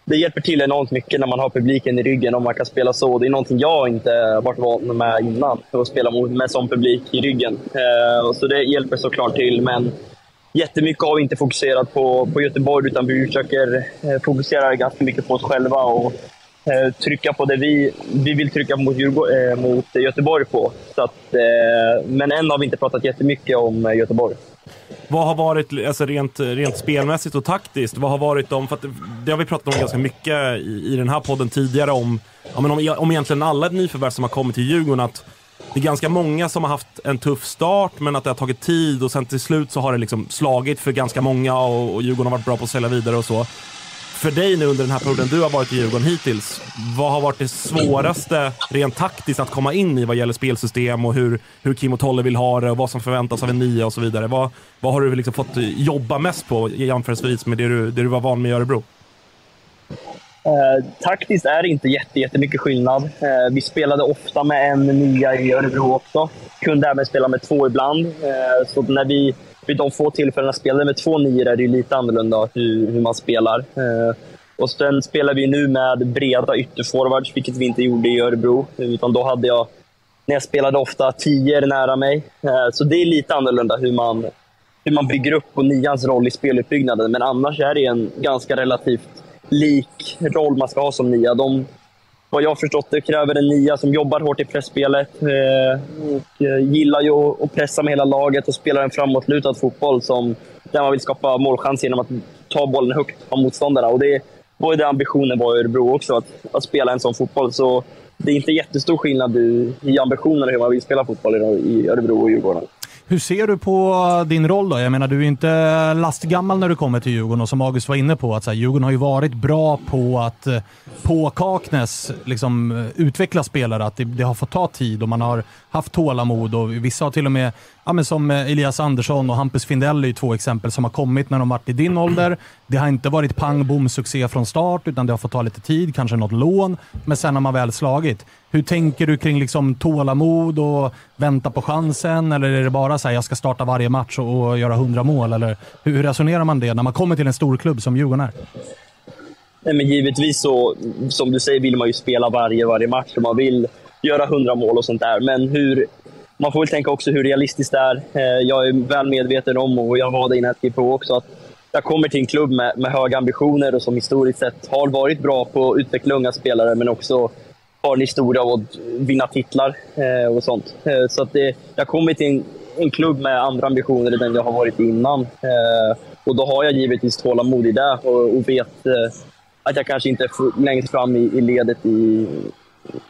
det hjälper till enormt mycket när man har publiken i ryggen om man kan spela så. Det är någonting jag inte varit van med innan, att spela med sån publik i ryggen. Eh, så det hjälper såklart till, men jättemycket har vi inte fokuserat på, på Göteborg, utan vi försöker eh, fokusera ganska mycket på oss själva och Eh, trycka på det vi, vi vill trycka mot, Djurgården, eh, mot Göteborg på. Så att, eh, men än har vi inte pratat jättemycket om eh, Göteborg. Vad har varit, alltså rent, rent spelmässigt och taktiskt, vad har varit de, för det har vi pratat om ganska mycket i, i den här podden tidigare om, ja, men om, om egentligen alla nyförvärv som har kommit till Djurgården, att det är ganska många som har haft en tuff start, men att det har tagit tid och sen till slut så har det liksom slagit för ganska många och, och Djurgården har varit bra på att sälja vidare och så för dig nu under den här perioden du har varit i Djurgården hittills, vad har varit det svåraste rent taktiskt att komma in i vad gäller spelsystem och hur, hur Kim och Tolle vill ha det och vad som förväntas av en nia och så vidare? Vad, vad har du liksom fått jobba mest på jämförelsevis med det du, det du var van med i Örebro? Eh, taktiskt är det inte jätte, jättemycket skillnad. Eh, vi spelade ofta med en nia i Örebro också. Kunde även spela med två ibland. Eh, så när vi vid de få tillfällena jag spelade med två nior är det lite annorlunda hur, hur man spelar. Eh, och sen spelar vi nu med breda ytterforwards, vilket vi inte gjorde i Örebro. Utan då hade jag, när jag spelade ofta, tior nära mig. Eh, så det är lite annorlunda hur man, hur man bygger upp och nians roll i speluppbyggnaden. Men annars är det en ganska relativt lik roll man ska ha som nia. De, vad jag har förstått det kräver en nia som jobbar hårt i pressspelet. Eh, och eh, gillar ju att pressa med hela laget och spelar en framåtlutad fotboll som, där man vill skapa målchans genom att ta bollen högt av motståndarna. Och det var ju det ambitionen var i Örebro också, att, att spela en sån fotboll. Så det är inte jättestor skillnad i, i hur man vill spela fotboll i Örebro och Djurgården. Hur ser du på din roll då? Jag menar, du är inte lastgammal när du kommer till Djurgården och som August var inne på, att så här, Djurgården har ju varit bra på att eh, på Kaknäs liksom, eh, utveckla spelare. Att det, det, har fått ta tid och man har haft tålamod och vissa har till och med, ja, men som eh, Elias Andersson och Hampus Findell är ju två exempel som har kommit när de varit i din ålder. Det har inte varit pang bom succé från start, utan det har fått ta lite tid, kanske något lån, men sen har man väl slagit. Hur tänker du kring liksom tålamod och vänta på chansen? Eller är det bara så här, jag ska starta varje match och, och göra hundra mål? Eller hur resonerar man det när man kommer till en stor klubb som Djurgården är? Nej, men givetvis så, som du säger, vill man ju spela varje, varje match och man vill göra hundra mål och sånt där. Men hur, man får väl tänka också hur realistiskt det är. Eh, jag är väl medveten om, och jag var det innan jag på också, att jag kommer till en klubb med, med höga ambitioner och som historiskt sett har varit bra på att utveckla unga spelare, men också har en historia av att vinna titlar eh, och sånt. Eh, så att det, jag kommer till en, en, klubb med andra ambitioner än den jag har varit innan. Eh, och då har jag givetvis tålamod i det och, och vet eh, att jag kanske inte är längst fram i, i ledet i,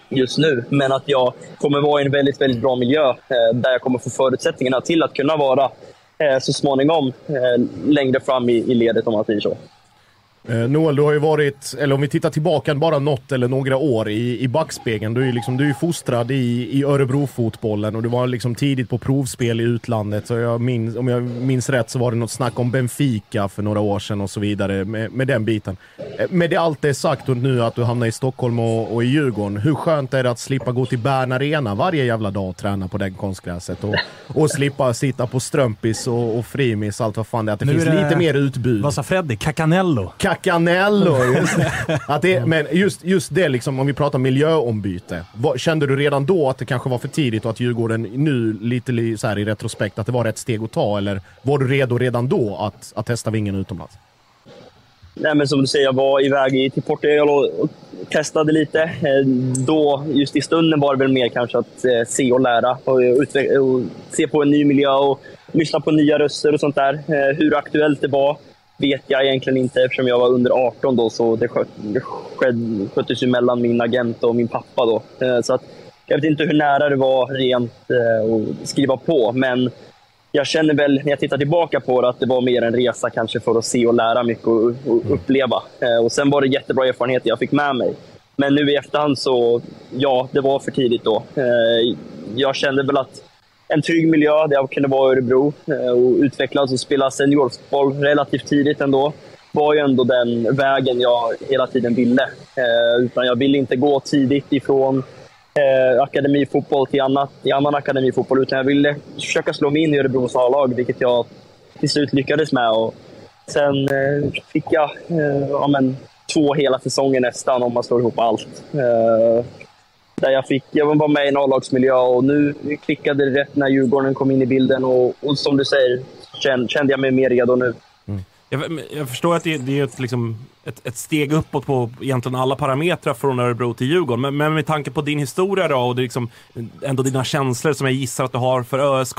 just nu, men att jag kommer vara i en väldigt, väldigt bra miljö eh, där jag kommer få förutsättningarna till att kunna vara eh, så småningom eh, längre fram i, i ledet om man säger så. Eh, Noel, du har ju varit, eller om vi tittar tillbaka bara något eller några år i, i backspegeln. Du är ju liksom, du är fostrad i, i Örebro-fotbollen och du var liksom tidigt på provspel i utlandet. Så jag minns, om jag minns rätt så var det något snack om Benfica för några år sedan och så vidare med, med den biten. Eh, med det allt det sagt och nu att du hamnar i Stockholm och, och i Djurgården. Hur skönt är det att slippa gå till Bern Arena varje jävla dag och träna på den konstgräset? Och, och slippa sitta på Strömpis och, och Frimis, allt vad fan det är. Att det nu finns det, lite mer utbud. Vad sa Freddy? Cacanello? Cacanello, just Att det, men just, just det, liksom, om vi pratar miljöombyte. Vad, kände du redan då att det kanske var för tidigt och att Djurgården nu, lite så här i retrospekt, att det var rätt steg att ta? Eller var du redo redan då att, att testa vingen utomlands? Nej, men som du säger, jag var iväg till Portugal och, och testade lite. Eh, då, just i stunden var det väl mer kanske att eh, se och lära och, och, och, se på en ny miljö och lyssna på nya röster och sånt där. Eh, hur aktuellt det var vet jag egentligen inte eftersom jag var under 18 då, så det, sköt, det sköt, sköttes ju mellan min agent och min pappa då. Eh, så att jag vet inte hur nära det var rent eh, att skriva på, men jag känner väl när jag tittar tillbaka på det att det var mer en resa kanske för att se och lära mycket och, och uppleva. Eh, och sen var det jättebra erfarenheter jag fick med mig. Men nu i efterhand så, ja, det var för tidigt då. Eh, jag kände väl att en trygg miljö där jag kunde vara i Örebro eh, och utvecklas och spela seniorfotboll relativt tidigt ändå var ju ändå den vägen jag hela tiden ville. Eh, utan jag ville inte gå tidigt ifrån eh, akademifotboll till, annat, till annan akademifotboll, utan jag ville försöka slå mig in i Örebros A-lag, vilket jag till slut lyckades med. Och sen eh, fick jag eh, ja, men, två hela säsonger nästan, om man slår ihop allt. Eh, där jag, fick, jag var med i en A-lagsmiljö och nu klickade det rätt när Djurgården kom in i bilden. Och, och som du säger, kände, kände jag mig mer redo nu. Mm. Jag, jag förstår att det, det är ett, liksom, ett, ett, steg uppåt på egentligen alla parametrar från Örebro till Djurgården. Men, men med tanke på din historia då, och det liksom, ändå dina känslor som jag gissar att du har för ÖSK.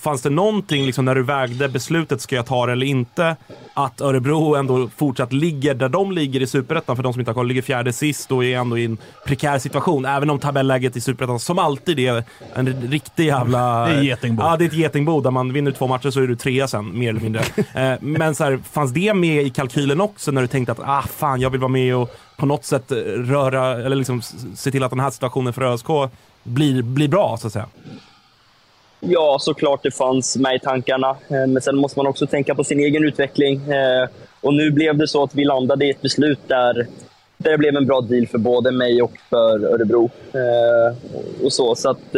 Fanns det någonting liksom, när du vägde beslutet, ska jag ta det eller inte, att Örebro ändå fortsatt ligger där de ligger i Superettan, för de som inte har koll, ligger fjärde sist och är ändå i en prekär situation. Även om tabelläget i Superettan som alltid är en riktig jävla... Det är getingbo. Ja, det är ett getingbo där man vinner två matcher så är du trea sen, mer eller mindre. Eh, men så här, fanns det med i kalkylen också när du tänkte att ah, fan, jag vill vara med och på något sätt röra, eller liksom se till att den här situationen för ÖSK blir, blir bra, så att säga? Ja, såklart det fanns med i tankarna. Eh, men sen måste man också tänka på sin egen utveckling. Eh, och nu blev det så att vi landade i ett beslut där, där det blev en bra deal för både mig och för Örebro. Eh, och så, så att,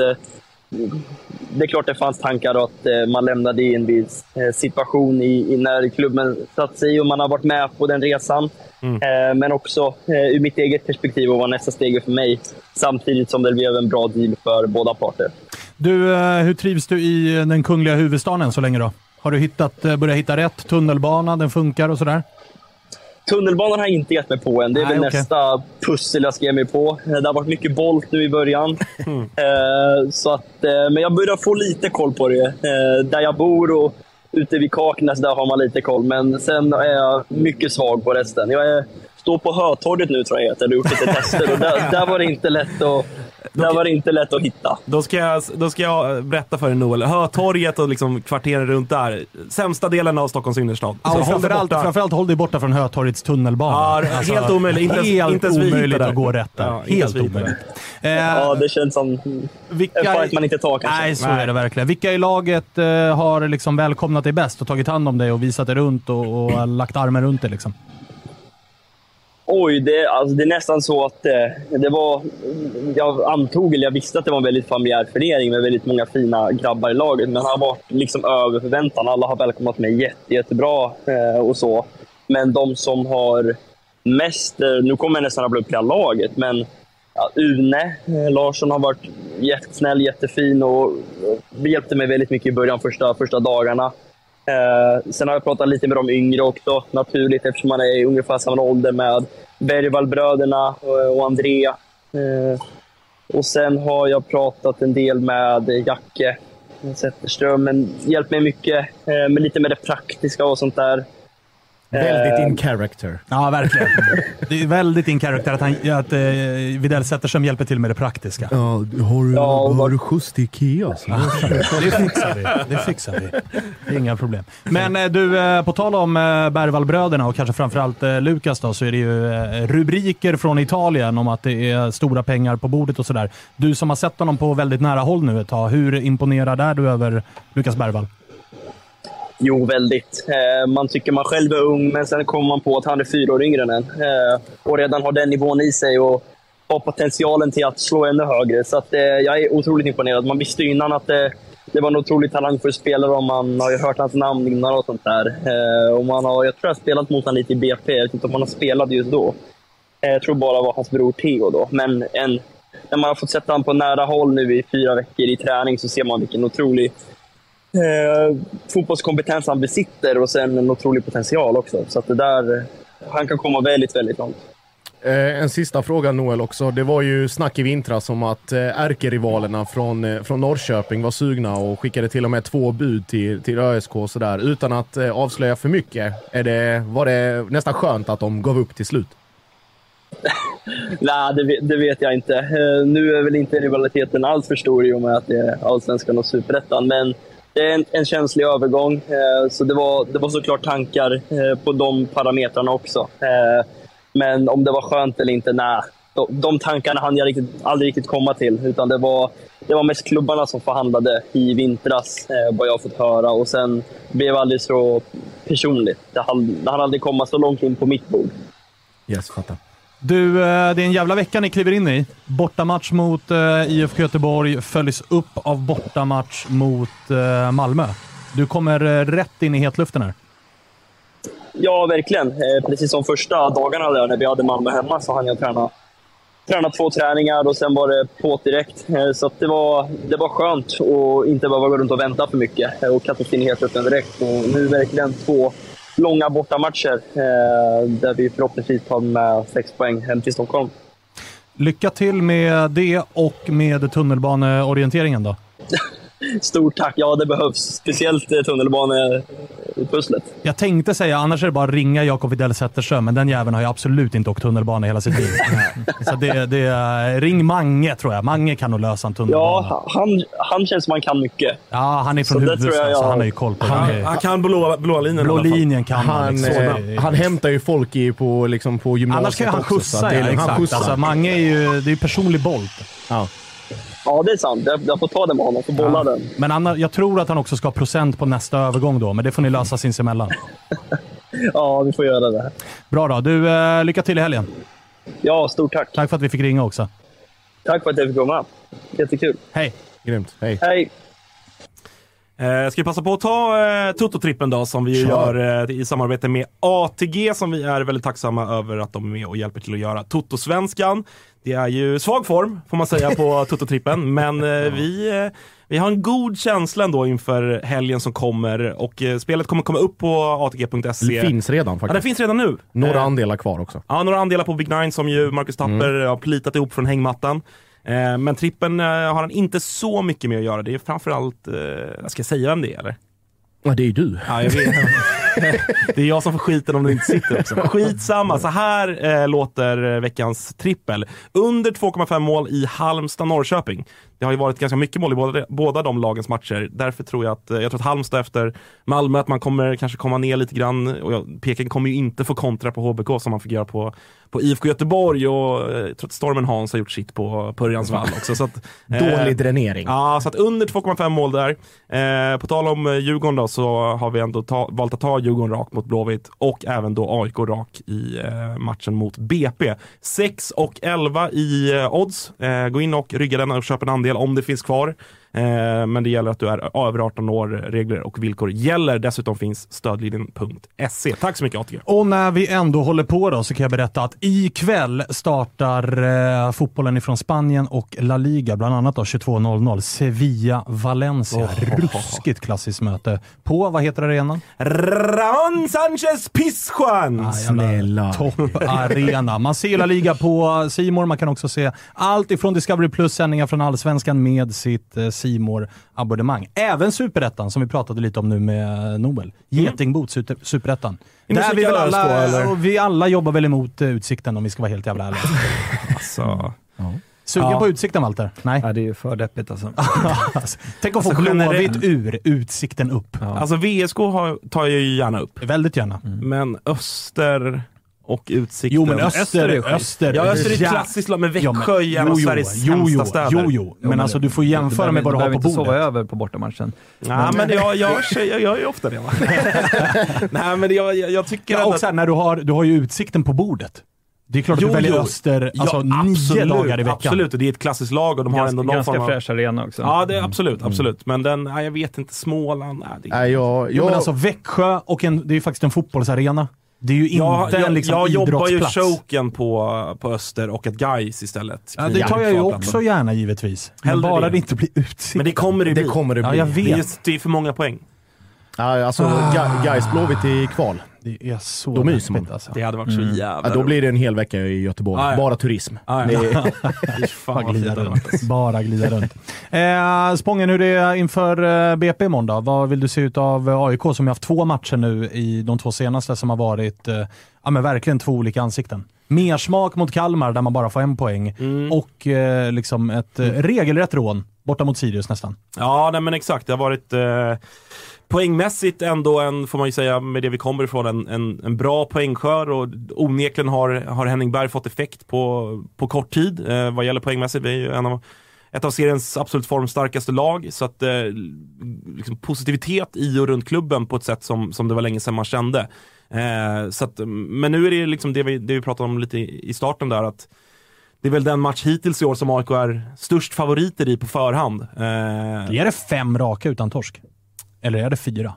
det är klart det fanns tankar att man lämnade i en viss situation i, när klubben satt sig och man har varit med på den resan. Mm. Men också ur mitt eget perspektiv och vad nästa steg är för mig. Samtidigt som det blev en bra deal för båda parter. Du, eh, hur trivs du i den kungliga huvudstaden så länge då? Har du hittat, eh, börjat hitta rätt? Tunnelbana, den funkar och sådär? Tunnelbanan har jag inte gett mig på än. Det är Nej, väl okay. nästa pussel jag ska ge mig på. Eh, det har varit mycket bolt nu i början. Mm. så att, men jag börjar få lite koll på det. där jag bor och ute vid Kaknäs, där har man lite koll. Men sen är jag mycket svag på resten. Jag är, står på Hötorget nu tror jag heter. Jag har gjort lite tester och där, där var det inte lätt att där var det inte lätt att hitta. Då ska jag, då ska jag berätta för dig Noel. Hötorget och liksom kvarteren runt där. Sämsta delen av Stockholms innerstad. Ja, och framförallt, framförallt håll dig borta från Hötorgets tunnelbana. Ja, alltså, helt omöjligt. Inte, helt inte omöjligt att gå rätt där. Ja, helt omöjligt. Eh, ja, det känns som vilka, en fight man inte tar kanske. Nej, så nej. är det verkligen. Vilka i laget eh, har liksom välkomnat dig bäst och tagit hand om dig och visat dig runt och, och lagt armen runt dig? Liksom? Oj, det, alltså, det är nästan så att eh, det var... Jag antog, eller jag visste att det var en väldigt familjär förening med väldigt många fina grabbar i laget. Men det har varit liksom över förväntan. Alla har välkomnat mig jätte, jättebra eh, och så. Men de som har mest... Eh, nu kommer jag nästan rabbla upp hela laget, men ja, Une eh, Larsson har varit jättesnäll, jättefin och, och hjälpte mig väldigt mycket i början, första, första dagarna. Eh, sen har jag pratat lite med de yngre också, naturligt eftersom man är i ungefär samma ålder med Bergvallbröderna och, och Andrea. Eh, och sen har jag pratat en del med Jacke Zetterström, men hjälpt mig mycket eh, med lite med det praktiska och sånt där. Väldigt in character. Ja, verkligen. Det är väldigt in character att, han, att uh, Widell Zetterström hjälper till med det praktiska. Ja, har du, ja, har du skjuts till Ikea? Så det fixar vi. Det fixar vi. Inga problem. Men uh, du, uh, på tal om uh, Bergvallbröderna och kanske framförallt Lukas då, så är det ju rubriker från Italien om att det är stora pengar på bordet och sådär. Du som har sett honom på väldigt nära håll nu ett tag, hur imponerad är du över Lukas Bergvall? Jo, väldigt. Eh, man tycker man själv är ung, men sen kommer man på att han är fyra år yngre än en. Eh, och redan har den nivån i sig och har potentialen till att slå ännu högre. Så att, eh, jag är otroligt imponerad. Man visste ju innan att det, det var en otroligt talangfull spelare och man har ju hört hans namn innan och sånt där. Eh, och man har, jag tror jag har spelat mot honom lite i BP. Jag vet inte om han har spelat just då. Eh, jag tror bara det var hans bror Theo då. Men en, när man har fått sätta honom på nära håll nu i fyra veckor i träning så ser man vilken otrolig eh, fotbollskompetens han besitter och sen en otrolig potential också. Så att det där, han kan komma väldigt, väldigt långt. Eh, en sista fråga Noel också. Det var ju snack i vintras om att eh, ärkerivalerna från, eh, från Norrköping var sugna och skickade till och med två bud till, till ÖSK och sådär. Utan att eh, avslöja för mycket, är det, var det nästan skönt att de gav upp till slut? Nej, det, vet- det vet jag inte. Eh, Nu är väl inte rivaliteten alls för stor i och med att det är Allsvenskan och Superettan, men det är en, en känslig övergång. eh, Så det var, det var såklart tankar eh, på de parametrarna också. Eh, Men om det var skönt eller inte, nej. De, de tankarna hann jag riktigt, aldrig riktigt komma till. Utan det var, det var mest klubbarna som förhandlade i vintras, eh, vad jag har fått höra. Och sen blev det aldrig så personligt. Det hann, det hann aldrig komma så långt in på mitt bord. Yes, fattar. Du, eh, det är en jävla vecka ni kliver in i. Bortamatch mot eh, IFK Göteborg följs upp av bortamatch mot eh, Malmö. Du kommer rätt in i hetluften här. Ja, verkligen. Eh, Precis som första dagarna där när vi hade Malmö hemma så hann jag träna, träna två träningar och sen var det på direkt. Eh, Så att det, var, det var skönt att inte behöva gå runt och vänta för mycket och kasta sig in i hetluften direkt. Och nu verkligen två långa bortamatcher eh, där vi förhoppningsvis tar med sex poäng hem till Stockholm. Lycka till med det och med tunnelbaneorienteringen då. Stort tack! Ja, det behövs. Speciellt eh, tunnelbanepusslet. Jag tänkte säga, annars är det bara att ringa Jakob Widell Zetterström, men den jäveln har ju absolut inte åkt tunnelbana hela sitt liv. Så det, det, är- ring Mange tror jag. Mange kan nog lösa en tunnelbana. Ja, han, han känns som han kan mycket. Ja, han är från Så det Huvudsta, tror jag så jag- han har ju koll på Han, det. han kan blå, blå linjen Blå linjen kan han. Han, liksom. eh, Det är- han hämtar ju folk i, på, liksom, på gymnasiet Annars kan han skjutsa, att det är- ja, han exakt. skjutsar. Alltså, Mange är ju, det är personlig bolt. Ja. Ja, det är sant. Jag, jag får ta det med honom. Får bolla den. Men Anna, jag tror att han också ska ha procent på nästa övergång då, men det får ni lösa sinsemellan. Ja, vi får göra det. Bra då. Du, eh, lycka till i helgen. Ja, stort tack. Tack för att vi fick ringa också. Tack för att jag fick komma. Jättekul. Hej! Grymt. Hej. Hej! Eh, ska vi passa på att ta eh, Toto-trippen då, som vi ju Kör. gör eh, i samarbete med ATG, som vi är väldigt tacksamma över att de är med och hjälper till att göra. Toto-svenskan, det är ju svag form, får man säga, på Toto-trippen, men eh, vi, eh, vi har en god känsla ändå inför helgen som kommer och eh, spelet kommer komma upp på atg.se. Det finns redan Ja, faktiskt. det finns redan nu. Några Eh, andelar kvar också. Ja, några andelar på Big Nine som ju Marcus Tapper har plitat ihop från hängmattan. Eh, men trippen eh, har han inte så mycket med att göra. Det är framförallt, eh, ska jag säga vem det är eller? Ja, det är ju du. Ja, jag vet. det är jag som får skiten om det inte sitter också. Skitsamma, så här eh, låter eh, veckans trippel. Under 2,5 mål i Halmstad-Norrköping. Det har ju varit ganska mycket mål i båda, båda de lagens matcher. Därför tror jag att, eh, jag tror att Halmstad efter Malmö, att man kommer kanske komma ner lite grann. Och jag, Peking kommer ju inte få kontra på HBK som man fick göra på, på IFK Göteborg och eh, jag tror att Stormen Hans har gjort sitt på Pörjans vall också. Så att, eh, Dålig dränering. Ja, så att under 2,5 mål där. Eh, på tal om eh, Djurgården då, så har vi ändå ta, valt att ta Djurgården rakt mot Blåvitt och även då AIK rak i eh, matchen mot BP. 6 och 11 i eh, odds. Eh, gå in och rygga den och köp en andel om det finns kvar. Eh, men det gäller att du är över 18 år. Regler och villkor gäller. Dessutom finns stödlinjen.se. Tack så mycket ATG. Och när vi ändå håller på då så kan jag berätta att ikväll startar eh, fotbollen ifrån Spanien och La Liga, bland annat då 22.00. Sevilla-Valencia. Ruskigt klassiskt möte. På, vad heter arenan? Ramon Sanchez Pizjuan! Snälla. Topparena. Man ser La Liga på Simor. Man kan också se allt ifrån Discovery Plus-sändningar från Allsvenskan med sitt eh, simor abonnemang Även Superettan, som vi pratade lite om nu med Nobel. Getingbot, Super- Superettan. Där så vi, väl alla, eller? och vi alla jobbar väl emot eh, Utsikten om vi ska vara helt jävla ärliga. Alltså. Sugen Ja. på Utsikten Walter? Nej? Ja, det är ju för deppigt alltså. Alltså, Tänk att få Alltså, generellt- Blåvitt ur Utsikten upp. Alltså VSK har, tar jag ju gärna upp. Väldigt gärna. Men Öster och Utsikten. Jo men Öster, Öster är Öster, Ja, Öster är ett ja. klassiskt lag, men Ja, Växjö är en av jo, jo, Sveriges jo, sämsta jo, städer. Jo, jo, men alltså du får jämföra med vad du har på inte sova bordet. över på bortamatchen. Nej, men jag, jag, jag, jag gör ju ofta det va. Nej, men jag, jag, jag tycker Ja, och sen när du har, du har ju Utsikten på bordet. Det är klart att du väljer Öster alltså, nio dagar i veckan. Absolut, och det är ett klassiskt lag och de har Ganska, ändå någon ganska form av... fräsch arena också. Ja, det är absolut, absolut. Men den, nej, jag vet inte, Småland, nej, det Nej, jag, Jo, jag, men alltså Växjö, och en, det är ju faktiskt en fotbollsarena. Det är ju inte jag, en jag, liksom, jag jobbar ju choken på, på Öster och ett Gais istället. Ja, det tar jag ju också gärna givetvis. Men Hellre bara det. det inte blir utsikt. Men det kommer det det bli. kommer det Ja, bli. jag Det är, vet. det är för många poäng. Ja, alltså, Ga- Gais Blåvitt i kval. Det är så Då myser man. alltså. Det hade varit så jävla Ja, då blir det en hel vecka i Göteborg. Ah, ja. Bara turism. Ah, ja. är, fan Bara glida runt. Bara glida runt. Eh, Spången, hur det är inför eh, BP imorgon? Vad vill du se ut av eh, AIK som har haft två matcher nu i de två senaste som har varit eh, ja, men verkligen två olika ansikten? Mer smak mot Kalmar där man bara får en poäng och eh, liksom ett eh, regelrätt rån borta mot Sirius nästan. Ja, nej, men exakt. Det har varit eh, poängmässigt ändå en, får man ju säga, med det vi kommer ifrån, en, en, en bra poängskör och onekligen har, har Henning Berg fått effekt på, på kort tid eh, vad gäller poängmässigt. Vi är ju en av, ett av seriens absolut formstarkaste lag, så att eh, liksom positivitet i och runt klubben på ett sätt som, som det var länge sedan man kände. Eh, så att, men nu är det liksom det vi, det vi pratade om lite i, i starten där, att det är väl den match hittills i år som AIK är störst favoriter i på förhand. Eh, Är det fem raka utan torsk? Eller är det fyra?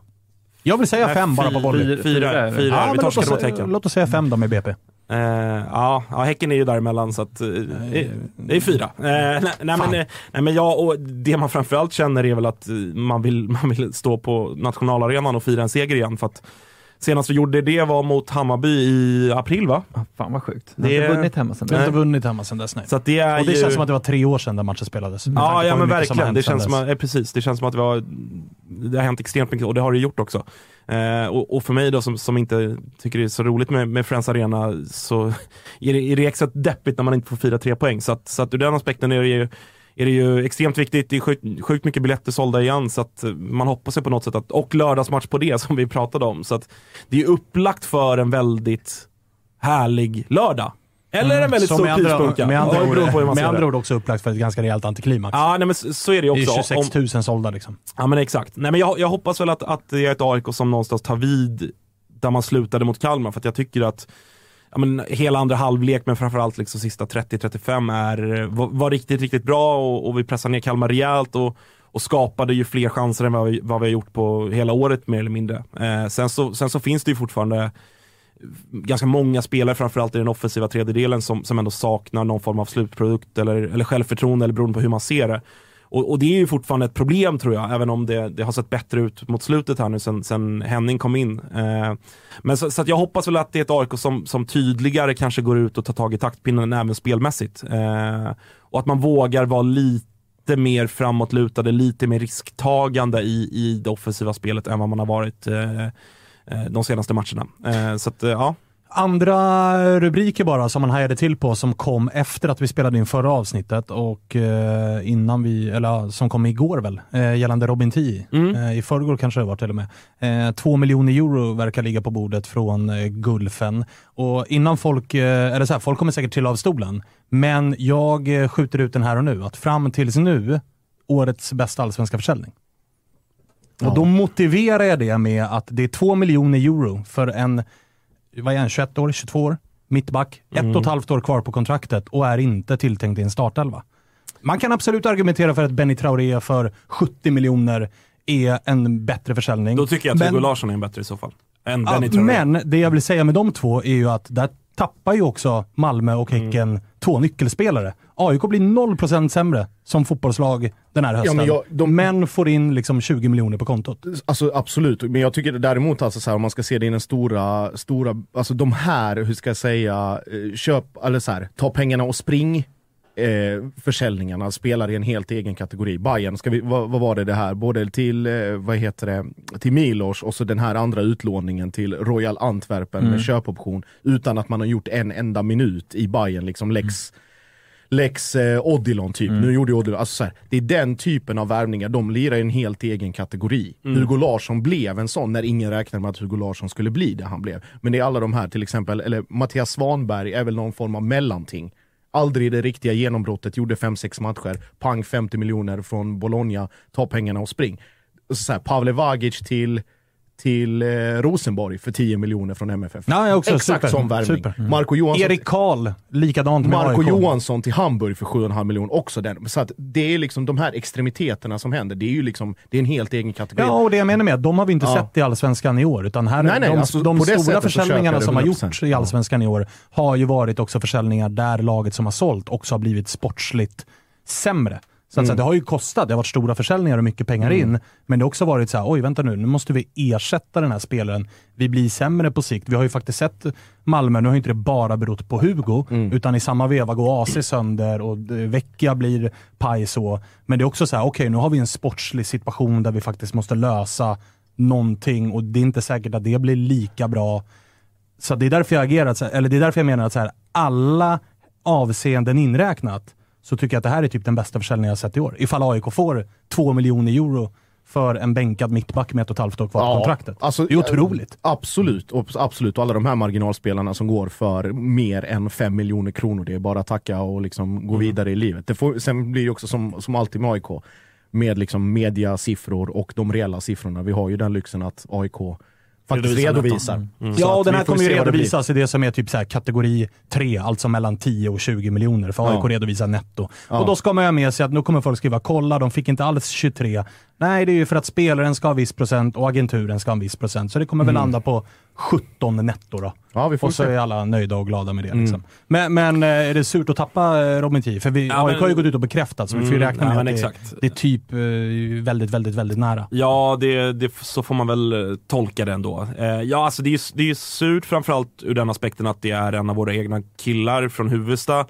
Jag vill säga Nej, fem bara på fyra- volley. fyra- fyra. Ja, Vi torskade oss, mot Häcken. låt oss säga fem då med BP. Eh, ja, ja, Häcken är ju däremellan så att, eh, det, det är fyra. Eh, nej, nej, men, nej, men ja, och det man framförallt känner är väl att man vill, man vill stå på nationalarenan och fira en seger igen. För att senast vi gjorde det var mot Hammarby i april va? Fan vad sjukt. Det har inte är- vunnit hemma sen Vi har dess. inte vunnit hemma sedan dess nej. Så att det är och det ju... känns som att det var tre år sedan den matchen spelades. Ja, ja men har verkligen. Det känns, som dess. att, eh, precis, det känns som att det, var, det har hänt extremt mycket och det har det gjort också. Eh, och, och för mig då som, som inte tycker det är så roligt med, med Friends Arena så är det, är det extra deppigt när man inte får fira tre poäng. Så att, så att ur den aspekten är det ju är det ju extremt viktigt. Det är sjukt, sjukt mycket biljetter sålda igen så att man hoppas ju på något sätt att, och lördagsmatch på det som vi pratade om. Så att det är upplagt för en väldigt härlig lördag. Eller en väldigt Som stor pyspunka. med andra, Ja, det ord, ser med andra det. ord också upplagt för ett ganska rejält antiklimax. Ja, nej, men så, så är det ju det också. är 26 000 sålda liksom. Ja men exakt. Nej, men jag, jag hoppas väl att, att det är ett AIK som någonstans tar vid där man slutade mot Kalmar. För att jag tycker att ja, men, hela andra halvlek, men framförallt liksom sista 30-35 är, eh, var, var riktigt, riktigt bra och, och vi pressade ner Kalmar rejält och, och skapade ju fler chanser än vad vi, vad vi har gjort på hela året mer eller mindre. Eh, sen, så, sen så finns det ju fortfarande ganska många spelare, framförallt i den offensiva tredjedelen, som, som ändå saknar någon form av slutprodukt eller, eller självförtroende, eller beroende på hur man ser det. Och, och det är ju fortfarande ett problem tror jag, även om det, det har sett bättre ut mot slutet här nu sen, sen Henning kom in. Eh, men så, så att jag hoppas väl att det är ett AIK som, som tydligare kanske går ut och tar tag i taktpinnen även spelmässigt. Eh, och att man vågar vara lite mer framåtlutade, lite mer risktagande i, i det offensiva spelet än vad man har varit eh, eh de senaste matcherna. Eh, så att, eh, ja. Andra rubriker bara som man hajade till på som kom efter att vi spelade in förra avsnittet och eh, innan vi, eller ja, som kom igår väl, eh, gällande Robin Tii. Eh, I förrgår kanske det var till och med. Eh, två miljoner euro verkar ligga på bordet från eh, Gulfen. Och innan folk, eh, eller så här, folk kommer säkert till av stolen, men jag skjuter ut den här och nu, att fram tills nu, årets bästa allsvenska försäljning. Och då motiverar jag det med att det är två miljoner euro för en vad är han, 21 år, 22 år, mittback, Mm. ett och ett halvt år kvar på kontraktet och är inte tilltänkt i en startelva. Man kan absolut argumentera för att Benny Traoré för 70 miljoner är en bättre försäljning. Då tycker jag att Men- Hugo Larsson är en bättre i så fall. Än Benny Traoré. men det jag vill säga med de två är ju att där tappar ju också Malmö och Mm. Häcken två nyckelspelare. AIK blir 0% sämre som fotbollslag den här hösten. men jag- men får in liksom 20 miljoner på kontot. Alltså absolut, men jag tycker däremot alltså så här, om man ska se det i den stora, stora, alltså de här, hur ska jag säga, eh, köp, eller så här, ta pengarna och spring eh, försäljningarna spelar i en helt egen kategori. Bayern, ska vi, vad, vad var det det här? Både till, eh, vad heter det, till Milos och så den här andra utlåningen till Royal Antwerpen Mm. med köpoption utan att man har gjort en enda minut i Bayern liksom Lex Lex eh, Odilon typ. Nu gjorde Odilon, alltså så här, det är den typen av värvningar, de lirar i en helt egen kategori. Mm. Hugo Larsson blev en sån när ingen räknade med att Hugo Larsson skulle bli det han blev. Men det är alla de här till exempel, eller Mattias Svanberg är väl någon form av mellanting. Aldrig det riktiga genombrottet, gjorde 5-6 matcher, pang 50 miljoner från Bologna, ta pengarna och spring. Så så här, Pavle Vagic till till eh, Rosenborg för 10 miljoner från MFF. Jag också. Exakt Super. sån värvning. Super. Mm. Marco Johansson Erik Karl, likadant med Marco AIK. Johansson till Hamburg för 7,5 miljoner, också den. Så att det är liksom de här extremiteterna som händer, det är ju liksom, det är en helt egen kategori. Ja, och det jag menar med de har vi inte Ja. sett i Allsvenskan i år. Utan här, Nej, nej, de, alltså, de stora försäljningarna som har 100%. gjorts i Allsvenskan i år har ju varit också försäljningar där laget som har sålt också har blivit sportsligt sämre. Så att Mm. säga, det har ju kostat, det har varit stora försäljningar och mycket pengar Mm. in. Men det har också varit så här, oj vänta nu, nu måste vi ersätta den här spelaren. Vi blir sämre på sikt. Vi har ju faktiskt sett Malmö, nu har ju inte det bara berott på Hugo, Mm. utan i samma veva går AC sönder och Vecchia blir paj så. Men det är också så här, okej nu har vi en sportslig situation där vi faktiskt måste lösa någonting och det är inte säkert att det blir lika bra Så det är därför jag agerat, så här- eller det är därför jag menar att så här, alla avseenden inräknat, så tycker jag att det här är typ den bästa försäljningen jag sett i år. Ifall AIK får två miljoner euro för en bänkad mittback med ett och ett halvt år kvar på kontraktet. alltså, det är otroligt. Absolut, och, absolut. Och alla de här marginalspelarna som går för mer än 5 miljoner kronor, det är bara att tacka och liksom gå vidare i livet. Det får, sen blir det också som, som alltid med AIK, med liksom mediasiffror och de reella siffrorna. Vi har ju den lyxen att AIK faktiskt Redovisar redovisar. netto. Så Ja, och den här kommer ju vad det redovisas i det som är typ så här kategori 3, alltså mellan 10 och 20 miljoner, för AIK Ja. redovisar netto. Ja. Och då ska man ha med sig att nu kommer folk skriva “kolla, de fick inte alls 23”. Nej, det är ju för att spelaren ska ha viss procent och agenturen ska ha en viss procent, så det kommer väl Mm. landa på 17 netto då. Ja, vi får och så se. är alla nöjda och glada med det. Mm. Liksom. Men, men eh, är det surt att tappa eh, Robin Tii? För vi, Ja, AIK har ju gått ut och bekräftat, så vi får ju Mm, räkna med att det, det är typ eh, väldigt, väldigt, väldigt nära. Ja, det, det, så får man väl tolka det ändå. Ja, alltså det är det är surt framförallt ur den aspekten att det är en av våra egna killar från Huvudsta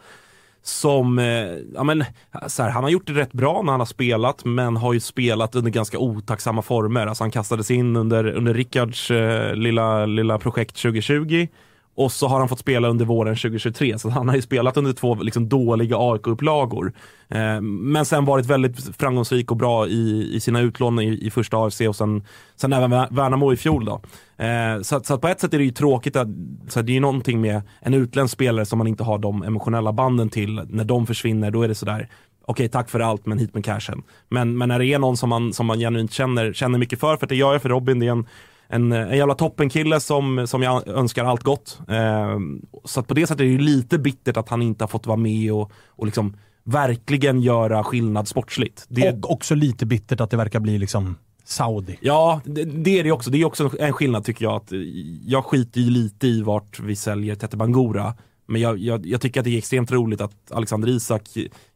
som, eh, ja men, så här, han har gjort det rätt bra när han har spelat, men har ju spelat under ganska otacksamma former. Alltså han kastades in under, under Rickards eh, lilla, lilla projekt 2020 och så har han fått spela under våren 2023, så han har ju spelat under två liksom, dåliga AIK-upplagor. Eh, men sen varit väldigt framgångsrik och bra i, i sina utlån i, i första AFC och sen, sen även Värnamo i fjol. Då. Eh, så, så att på ett sätt är det ju tråkigt att så att det är ju någonting med en utländsk spelare som man inte har de emotionella banden till. När de försvinner, då är det sådär Okej, tack för allt, men hit med cashen. Men, men när det är någon som man, som man genuint känner, känner mycket för, för det gör jag för Robin, det är en, en, en jävla toppenkille som, som jag önskar allt gott. Eh, så på det sättet är det ju lite bittert att han inte har fått vara med och, och liksom verkligen göra skillnad sportsligt. Det, Och också lite bittert att det verkar bli liksom Saudi. Ja, det, det är det också. Det är också en skillnad tycker jag. att Jag skiter ju lite i vart vi säljer Tete Bangura. Men jag, jag, jag tycker att det är extremt roligt att Alexander Isak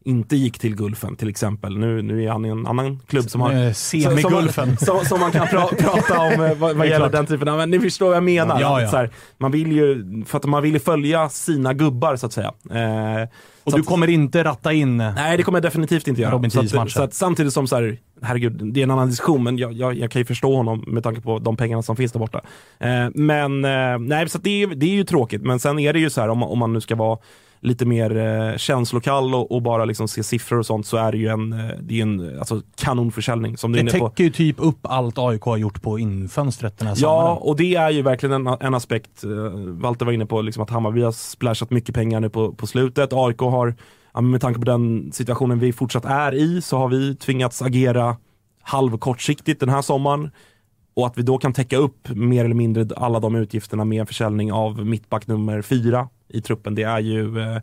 inte gick till Gulfen till exempel. Nu, nu är han i en annan klubb som har... Semigulfen. Som, som, som man kan pra, prata om eh, vad, vad gäller den typen av... Men ni förstår vad jag menar. Ja, ja. Så här, man vill ju, för att man vill följa sina gubbar så att säga. Eh, Och du kommer inte ratta in... Nej, det kommer jag definitivt inte göra. Robin så att, så att samtidigt som så här, herregud, det är en annan diskussion, men jag, jag, jag kan ju förstå honom med tanke på de pengarna som finns där borta. Eh, men eh, nej, så det, är, det är ju tråkigt, men sen är det ju så här om, om man nu ska vara lite mer eh, känslokall och, och bara liksom se siffror och sånt så är det ju en, eh, det är en alltså, kanonförsäljning som Det inne på. täcker ju typ upp allt AIK har gjort på infönstret den här Ja, sommaren. och det är ju verkligen en, en aspekt. eh, Walter var inne på liksom att Hammarby har splashat mycket pengar nu på, på slutet. AIK har, ja, med tanke på den situationen vi fortsatt är i, så har vi tvingats agera halvkortsiktigt den här sommaren. Och att vi då kan täcka upp mer eller mindre alla de utgifterna med en försäljning av mittback nummer fyra i truppen. Det är ju eh,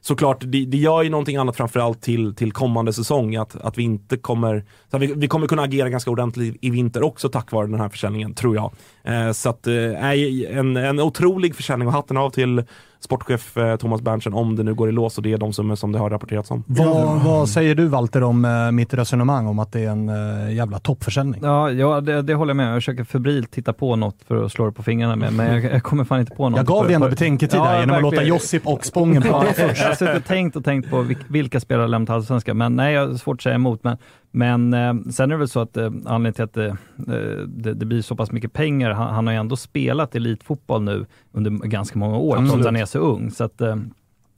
såklart, det, det gör ju någonting annat framförallt till, till kommande säsong. Att, att vi inte kommer, så att vi, vi kommer kunna agera ganska ordentligt i vinter också tack vare den här försäljningen, tror jag. Eh, så att, eh, är en, en otrolig försäljning och hatten av till sportchef eh, Thomas Berntsen om det nu går i lås och det är de summor som det har rapporterats om. Vad, vad säger du Walter om eh, mitt resonemang om att det är en eh, jävla toppförsäljning? Ja, ja det, det håller jag med. Jag försöker febrilt titta på något för att slå det på fingrarna med, men jag, jag kommer fan inte på något. Jag gav dig ändå betänketid där genom att låta verkligen. Josip och Spången Ja, prata jag först. har suttit och tänkt och tänkt på vilk, vilka spelare lämnat Allsvenskan, men nej, jag har svårt att säga emot. Men, men eh, sen är det väl så att eh, anledningen till att det, eh, det, det blir så pass mycket pengar, han, han har ju ändå spelat elitfotboll nu under ganska många år, trots att han är så ung. Så att, eh,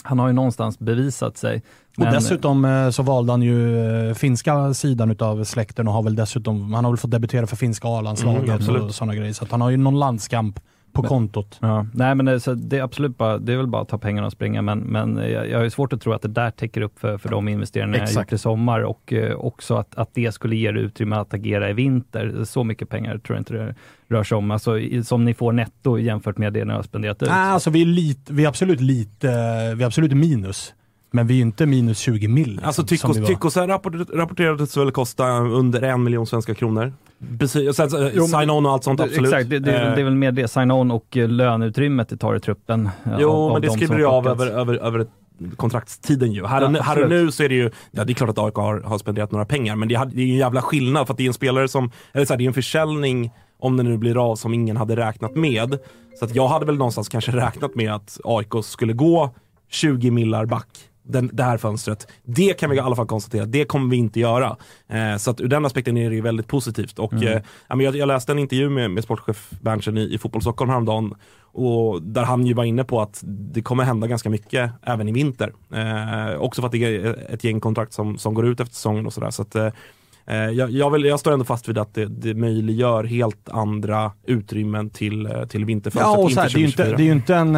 han har ju någonstans bevisat sig. Och Men- dessutom eh, så valde han ju eh, finska sidan utav släkten och har väl dessutom, han har väl fått debutera för finska A-landslaget Mm, och sådana grejer. Så att han har ju någon landskamp på kontot. Ja, nej men det, så det är absolut bara, det är väl bara att ta pengarna och springa, men, men jag, jag har svårt att tro att det där täcker upp för, för de investeringar jag Exakt. gjort i sommar och eh, också att, att det skulle ge er utrymme att agera i vinter. Så mycket pengar tror jag inte det rör sig om, alltså, som ni får netto jämfört med det ni har spenderat ut. Nej, alltså vi är, lite, vi är absolut lite, vi är absolut minus. Men vi är ju inte minus 20 mil. Liksom, Alltså. Tyckosen rapport, rapporterades väl kosta under en miljon svenska kronor. Men- sign-on och allt sånt, Det- absolut. Exakt, det, det, är väl- Eh, det är väl mer det, sign-on och eh, löneutrymmet det tar i truppen. eh, Jo, av- av men det de skriver du av över, över, över kontraktstiden ju. Här, Ja, och nu, här och nu så är det ju, ja det är klart att AIK har, har spenderat några pengar, men det är ju en jävla skillnad för att det är en spelare som, eller så här, det är en försäljning om det nu blir av som ingen hade räknat med. Så att jag hade väl någonstans kanske räknat med att AIK skulle gå 20 millar back den, det här fönstret. Det kan vi i alla fall konstatera, det kommer vi inte göra. Eh, så att ur den aspekten är det ju väldigt positivt. Och, Mm. eh, jag, jag läste en intervju med, med sportchef Berntsen i, i Fotboll Stockholm häromdagen och där han ju var inne på att det kommer hända ganska mycket även i vinter. Eh, också för att det är ett gäng kontrakt som, som går ut efter säsongen och sådär. Så att, eh, jag, jag, vill, jag står ändå fast vid att det, det möjliggör helt andra utrymmen till, eh, till vinterfönstret Ja, och så här, det, är ju inte, 2024. det är inte en...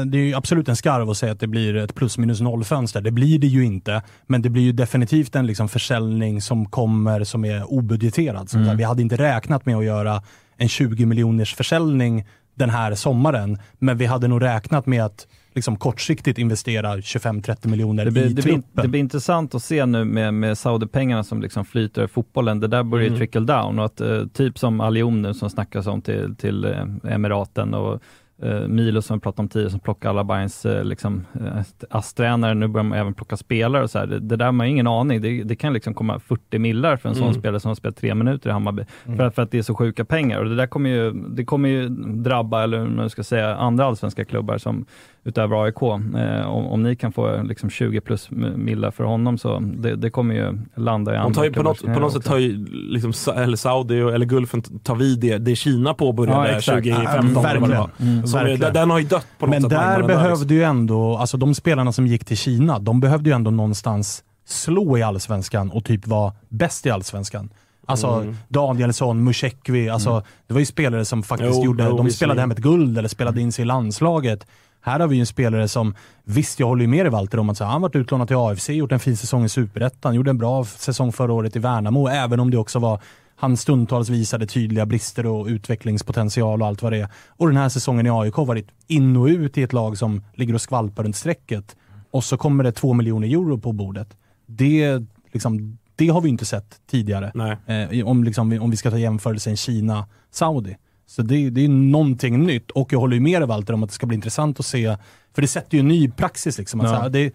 eh, Det är absolut en skarv att säga att det blir ett plus minus noll-fönster. Det blir det ju inte. Men det blir ju definitivt en liksom försäljning som kommer som är obudgeterad. Så Mm. Vi hade inte räknat med att göra en 20 miljoners försäljning den här sommaren. Men vi hade nog räknat med att liksom kortsiktigt investera 25-30 miljoner Det blir, i det, blir, truppen. det blir intressant att se nu med, med Saudi-pengarna som liksom flyter i fotbollen. Det där börjar Mm. trickle down och att eh, typ som Alion nu som snackas om till, till eh, Emiraten och eh, Milo som vi pratade om tidigare som plockar alla Bayerns eh, liksom, eh, ASS-tränare. Nu börjar man även plocka spelare och så här. Det, det där har man ingen aning. Det, det kan liksom komma 40 millar för en sån Mm. spelare som har spelat tre minuter i Hammarby. Mm. För, att, för att det är så sjuka pengar och det där kommer ju, det kommer ju drabba, eller hur man ska säga, andra allsvenska klubbar som utöver AIK. Eh, om, om ni kan få liksom 20 plus millar för honom så det, det kommer ju landa i De andra tar ju på något, på något sätt tar ju liksom, eller Saudi eller Gulfen tar vid det, det Kina påbörjade Ja, exakt. 2015. Ja, verkligen. Mm, är- verkligen. Den har ju dött på något Men sätt. där marknaden behövde liksom. ju ändå, alltså de spelarna som gick till Kina, de behövde ju ändå någonstans slå i allsvenskan och typ vara bäst i allsvenskan. Alltså Mm. Danielsson, Musekvi, alltså Mm. det var ju spelare som faktiskt Jo, gjorde, jo, de spelade hem ett guld eller spelade in sig i landslaget. Här har vi ju en spelare som, visst jag håller ju med dig Walter om att så, han varit utlånad till AFC, gjort en fin säsong i Superettan, gjorde en bra säsong förra året i Värnamo, även om det också var han stundtals visade tydliga brister och utvecklingspotential och allt vad det är. Och den här säsongen i AIK har varit in och ut i ett lag som ligger och skvalpar runt strecket. Och så kommer det två miljoner euro på bordet. Det, liksom, det har vi inte sett tidigare. Eh, om, liksom, om vi ska ta jämförelsen Kina-Saudi. Så det, det är någonting nytt och jag håller ju med dig Walter om att det ska bli intressant att se, för det sätter ju en ny praxis. Liksom, att Ja. så här, det,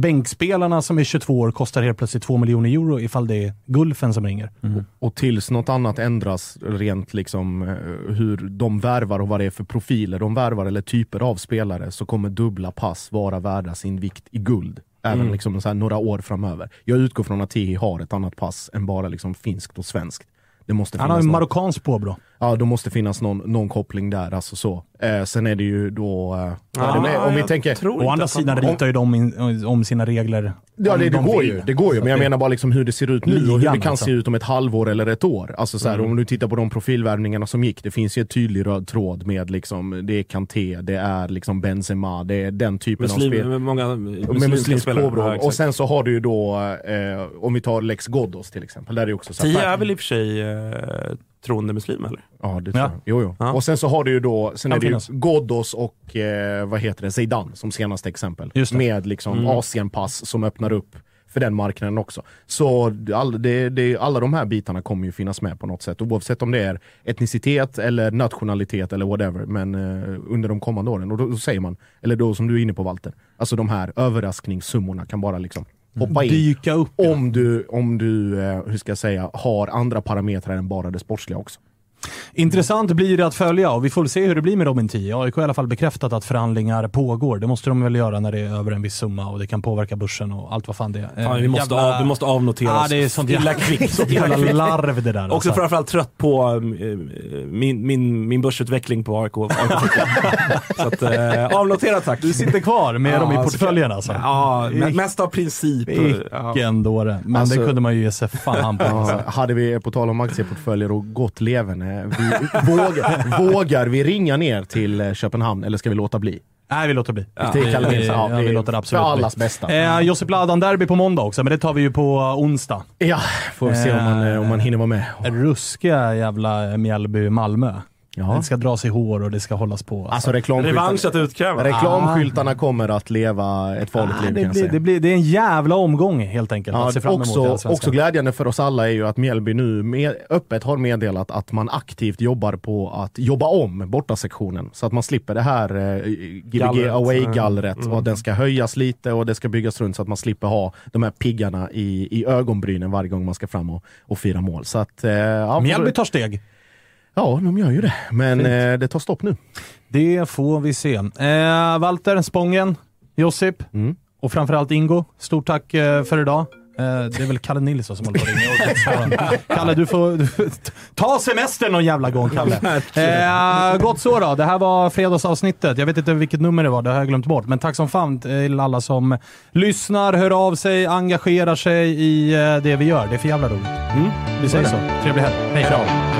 bänkspelarna som är 22 år kostar helt plötsligt 2 miljoner euro ifall det är Gulfen som ringer. Och tills något annat ändras rent liksom eh, hur de värvar och vad det är för profiler de värvar eller typer av spelare så kommer dubbla pass vara värda sin vikt i guld. Även Mm. liksom så här några år framöver. Jag utgår från att Tehi har ett annat pass än bara liksom finskt och svenskt. Det måste Han har finnas en någon- marockansk påbrå. Ja, då måste finnas någon, någon koppling där. Alltså så. Eh, sen är det ju då... Eh, det med, om vi tänker... Å andra sidan ritar ju de in, om sina regler. Ja, det, det de går ju. Det går ju. Men jag det- menar bara liksom hur det ser ut nu och hur Ligan, det kan alltså. se ut om ett halvår eller ett år. Alltså så här, Mm. Om du tittar på de profilvärvningarna som gick. Det finns ju en tydlig röd tråd med liksom, det är Kanté, det är liksom Benzema, det är den typen Muslim, av spel. med många med muslimska påbrå. Och sen så har du ju då, eh, om vi tar Lex Ghoddos till exempel. Där är det också så här- Tia är väl i och för sig eh, troende muslim eller? Ja, det tror jag. Jo, jo. Och sen så har du ju då, sen är det ju. Ghoddos och eh, vad heter det, Zeidan som senaste exempel. Med liksom Mm. Asienpass som öppnar upp för den marknaden också. Så all, det, det, alla de här bitarna kommer ju finnas med på något sätt. Oavsett om det är etnicitet eller nationalitet eller whatever. Men eh, under de kommande åren. Och då, då säger man, eller då som du är inne på Walter, alltså de här överraskningssummorna kan bara liksom hoppa in. Dyka upp. Om du, om du eh, hur ska jag säga, har andra parametrar än bara det sportsliga också. Intressant blir det att följa och vi får se hur det blir med Robin 10. AIK har i alla fall bekräftat att förhandlingar pågår. Det måste de väl göra när det är över en viss summa och det kan påverka börsen och allt vad fan det är. Fan, vi, Eh, måste jävla- av, vi måste avnotera Ja, oss. det är sånt jävla, kvickt. sånt jävla larv det där. Också alltså. framförallt trött på eh, min, min, min börsutveckling på AIK. så att, eh, avnotera tack. Du sitter kvar med dem i så- portföljen alltså? Ja, mest av princip. Ja. Vilken dåre. Men Alltså- det kunde man ju ge sig fan på. Ja, Alltså. hade vi, på tal om aktieportföljer och gott leverne, vi, vågar, vågar vi ringa ner till eh, Köpenhamn eller ska vi låta bli? Nej, vi låter bli. Ja, vi, vi- ja, ja, vi vi- låter det absolut för allas bli. bästa. Eh, Josip Ladan-derby på måndag också, men det tar vi ju på onsdag. Ja, får vi se om man, eh, om man hinner vara med. Ruskiga jävla Mjällby-Malmö. Ja. Det ska dras i hår och det ska hållas på. Alltså reklamskyltarna, utkräva. reklamskyltarna kommer att leva ett farligt Ah, liv det, kan jag blir, säga. det, blir, det är en jävla omgång helt enkelt att se fram emot också, också glädjande för oss alla är ju att Mjällby nu med, öppet har meddelat att man aktivt jobbar på att jobba om bortasektionen. Så att man slipper det här eh, Gbg Gallret. away-gallret. Mm. Och att den ska höjas lite och det ska byggas runt så att man slipper ha de här piggarna i, i ögonbrynen varje gång man ska fram och, och fira mål. Så att, eh, ja, Mjällby tar steg. Ja, de gör ju det. Men eh, det tar stopp nu. Det får vi se. Eh, Walter, Spången, Josip. Mm. Och framförallt Ingo, stort tack eh, för idag. Eh, Det är väl Kalle Nilsson som håller på att ringa. Kalle, du får, du ta semester någon jävla gång, Kalle. Eh, gott så då. Det här var fredagsavsnittet. Jag vet inte vilket nummer det var, det har jag glömt bort. Men tack som fan till alla som lyssnar, hör av sig, engagerar sig i eh, det vi gör. Det är för jävla roligt. Vi säger så. Trevlig helg. Hej då.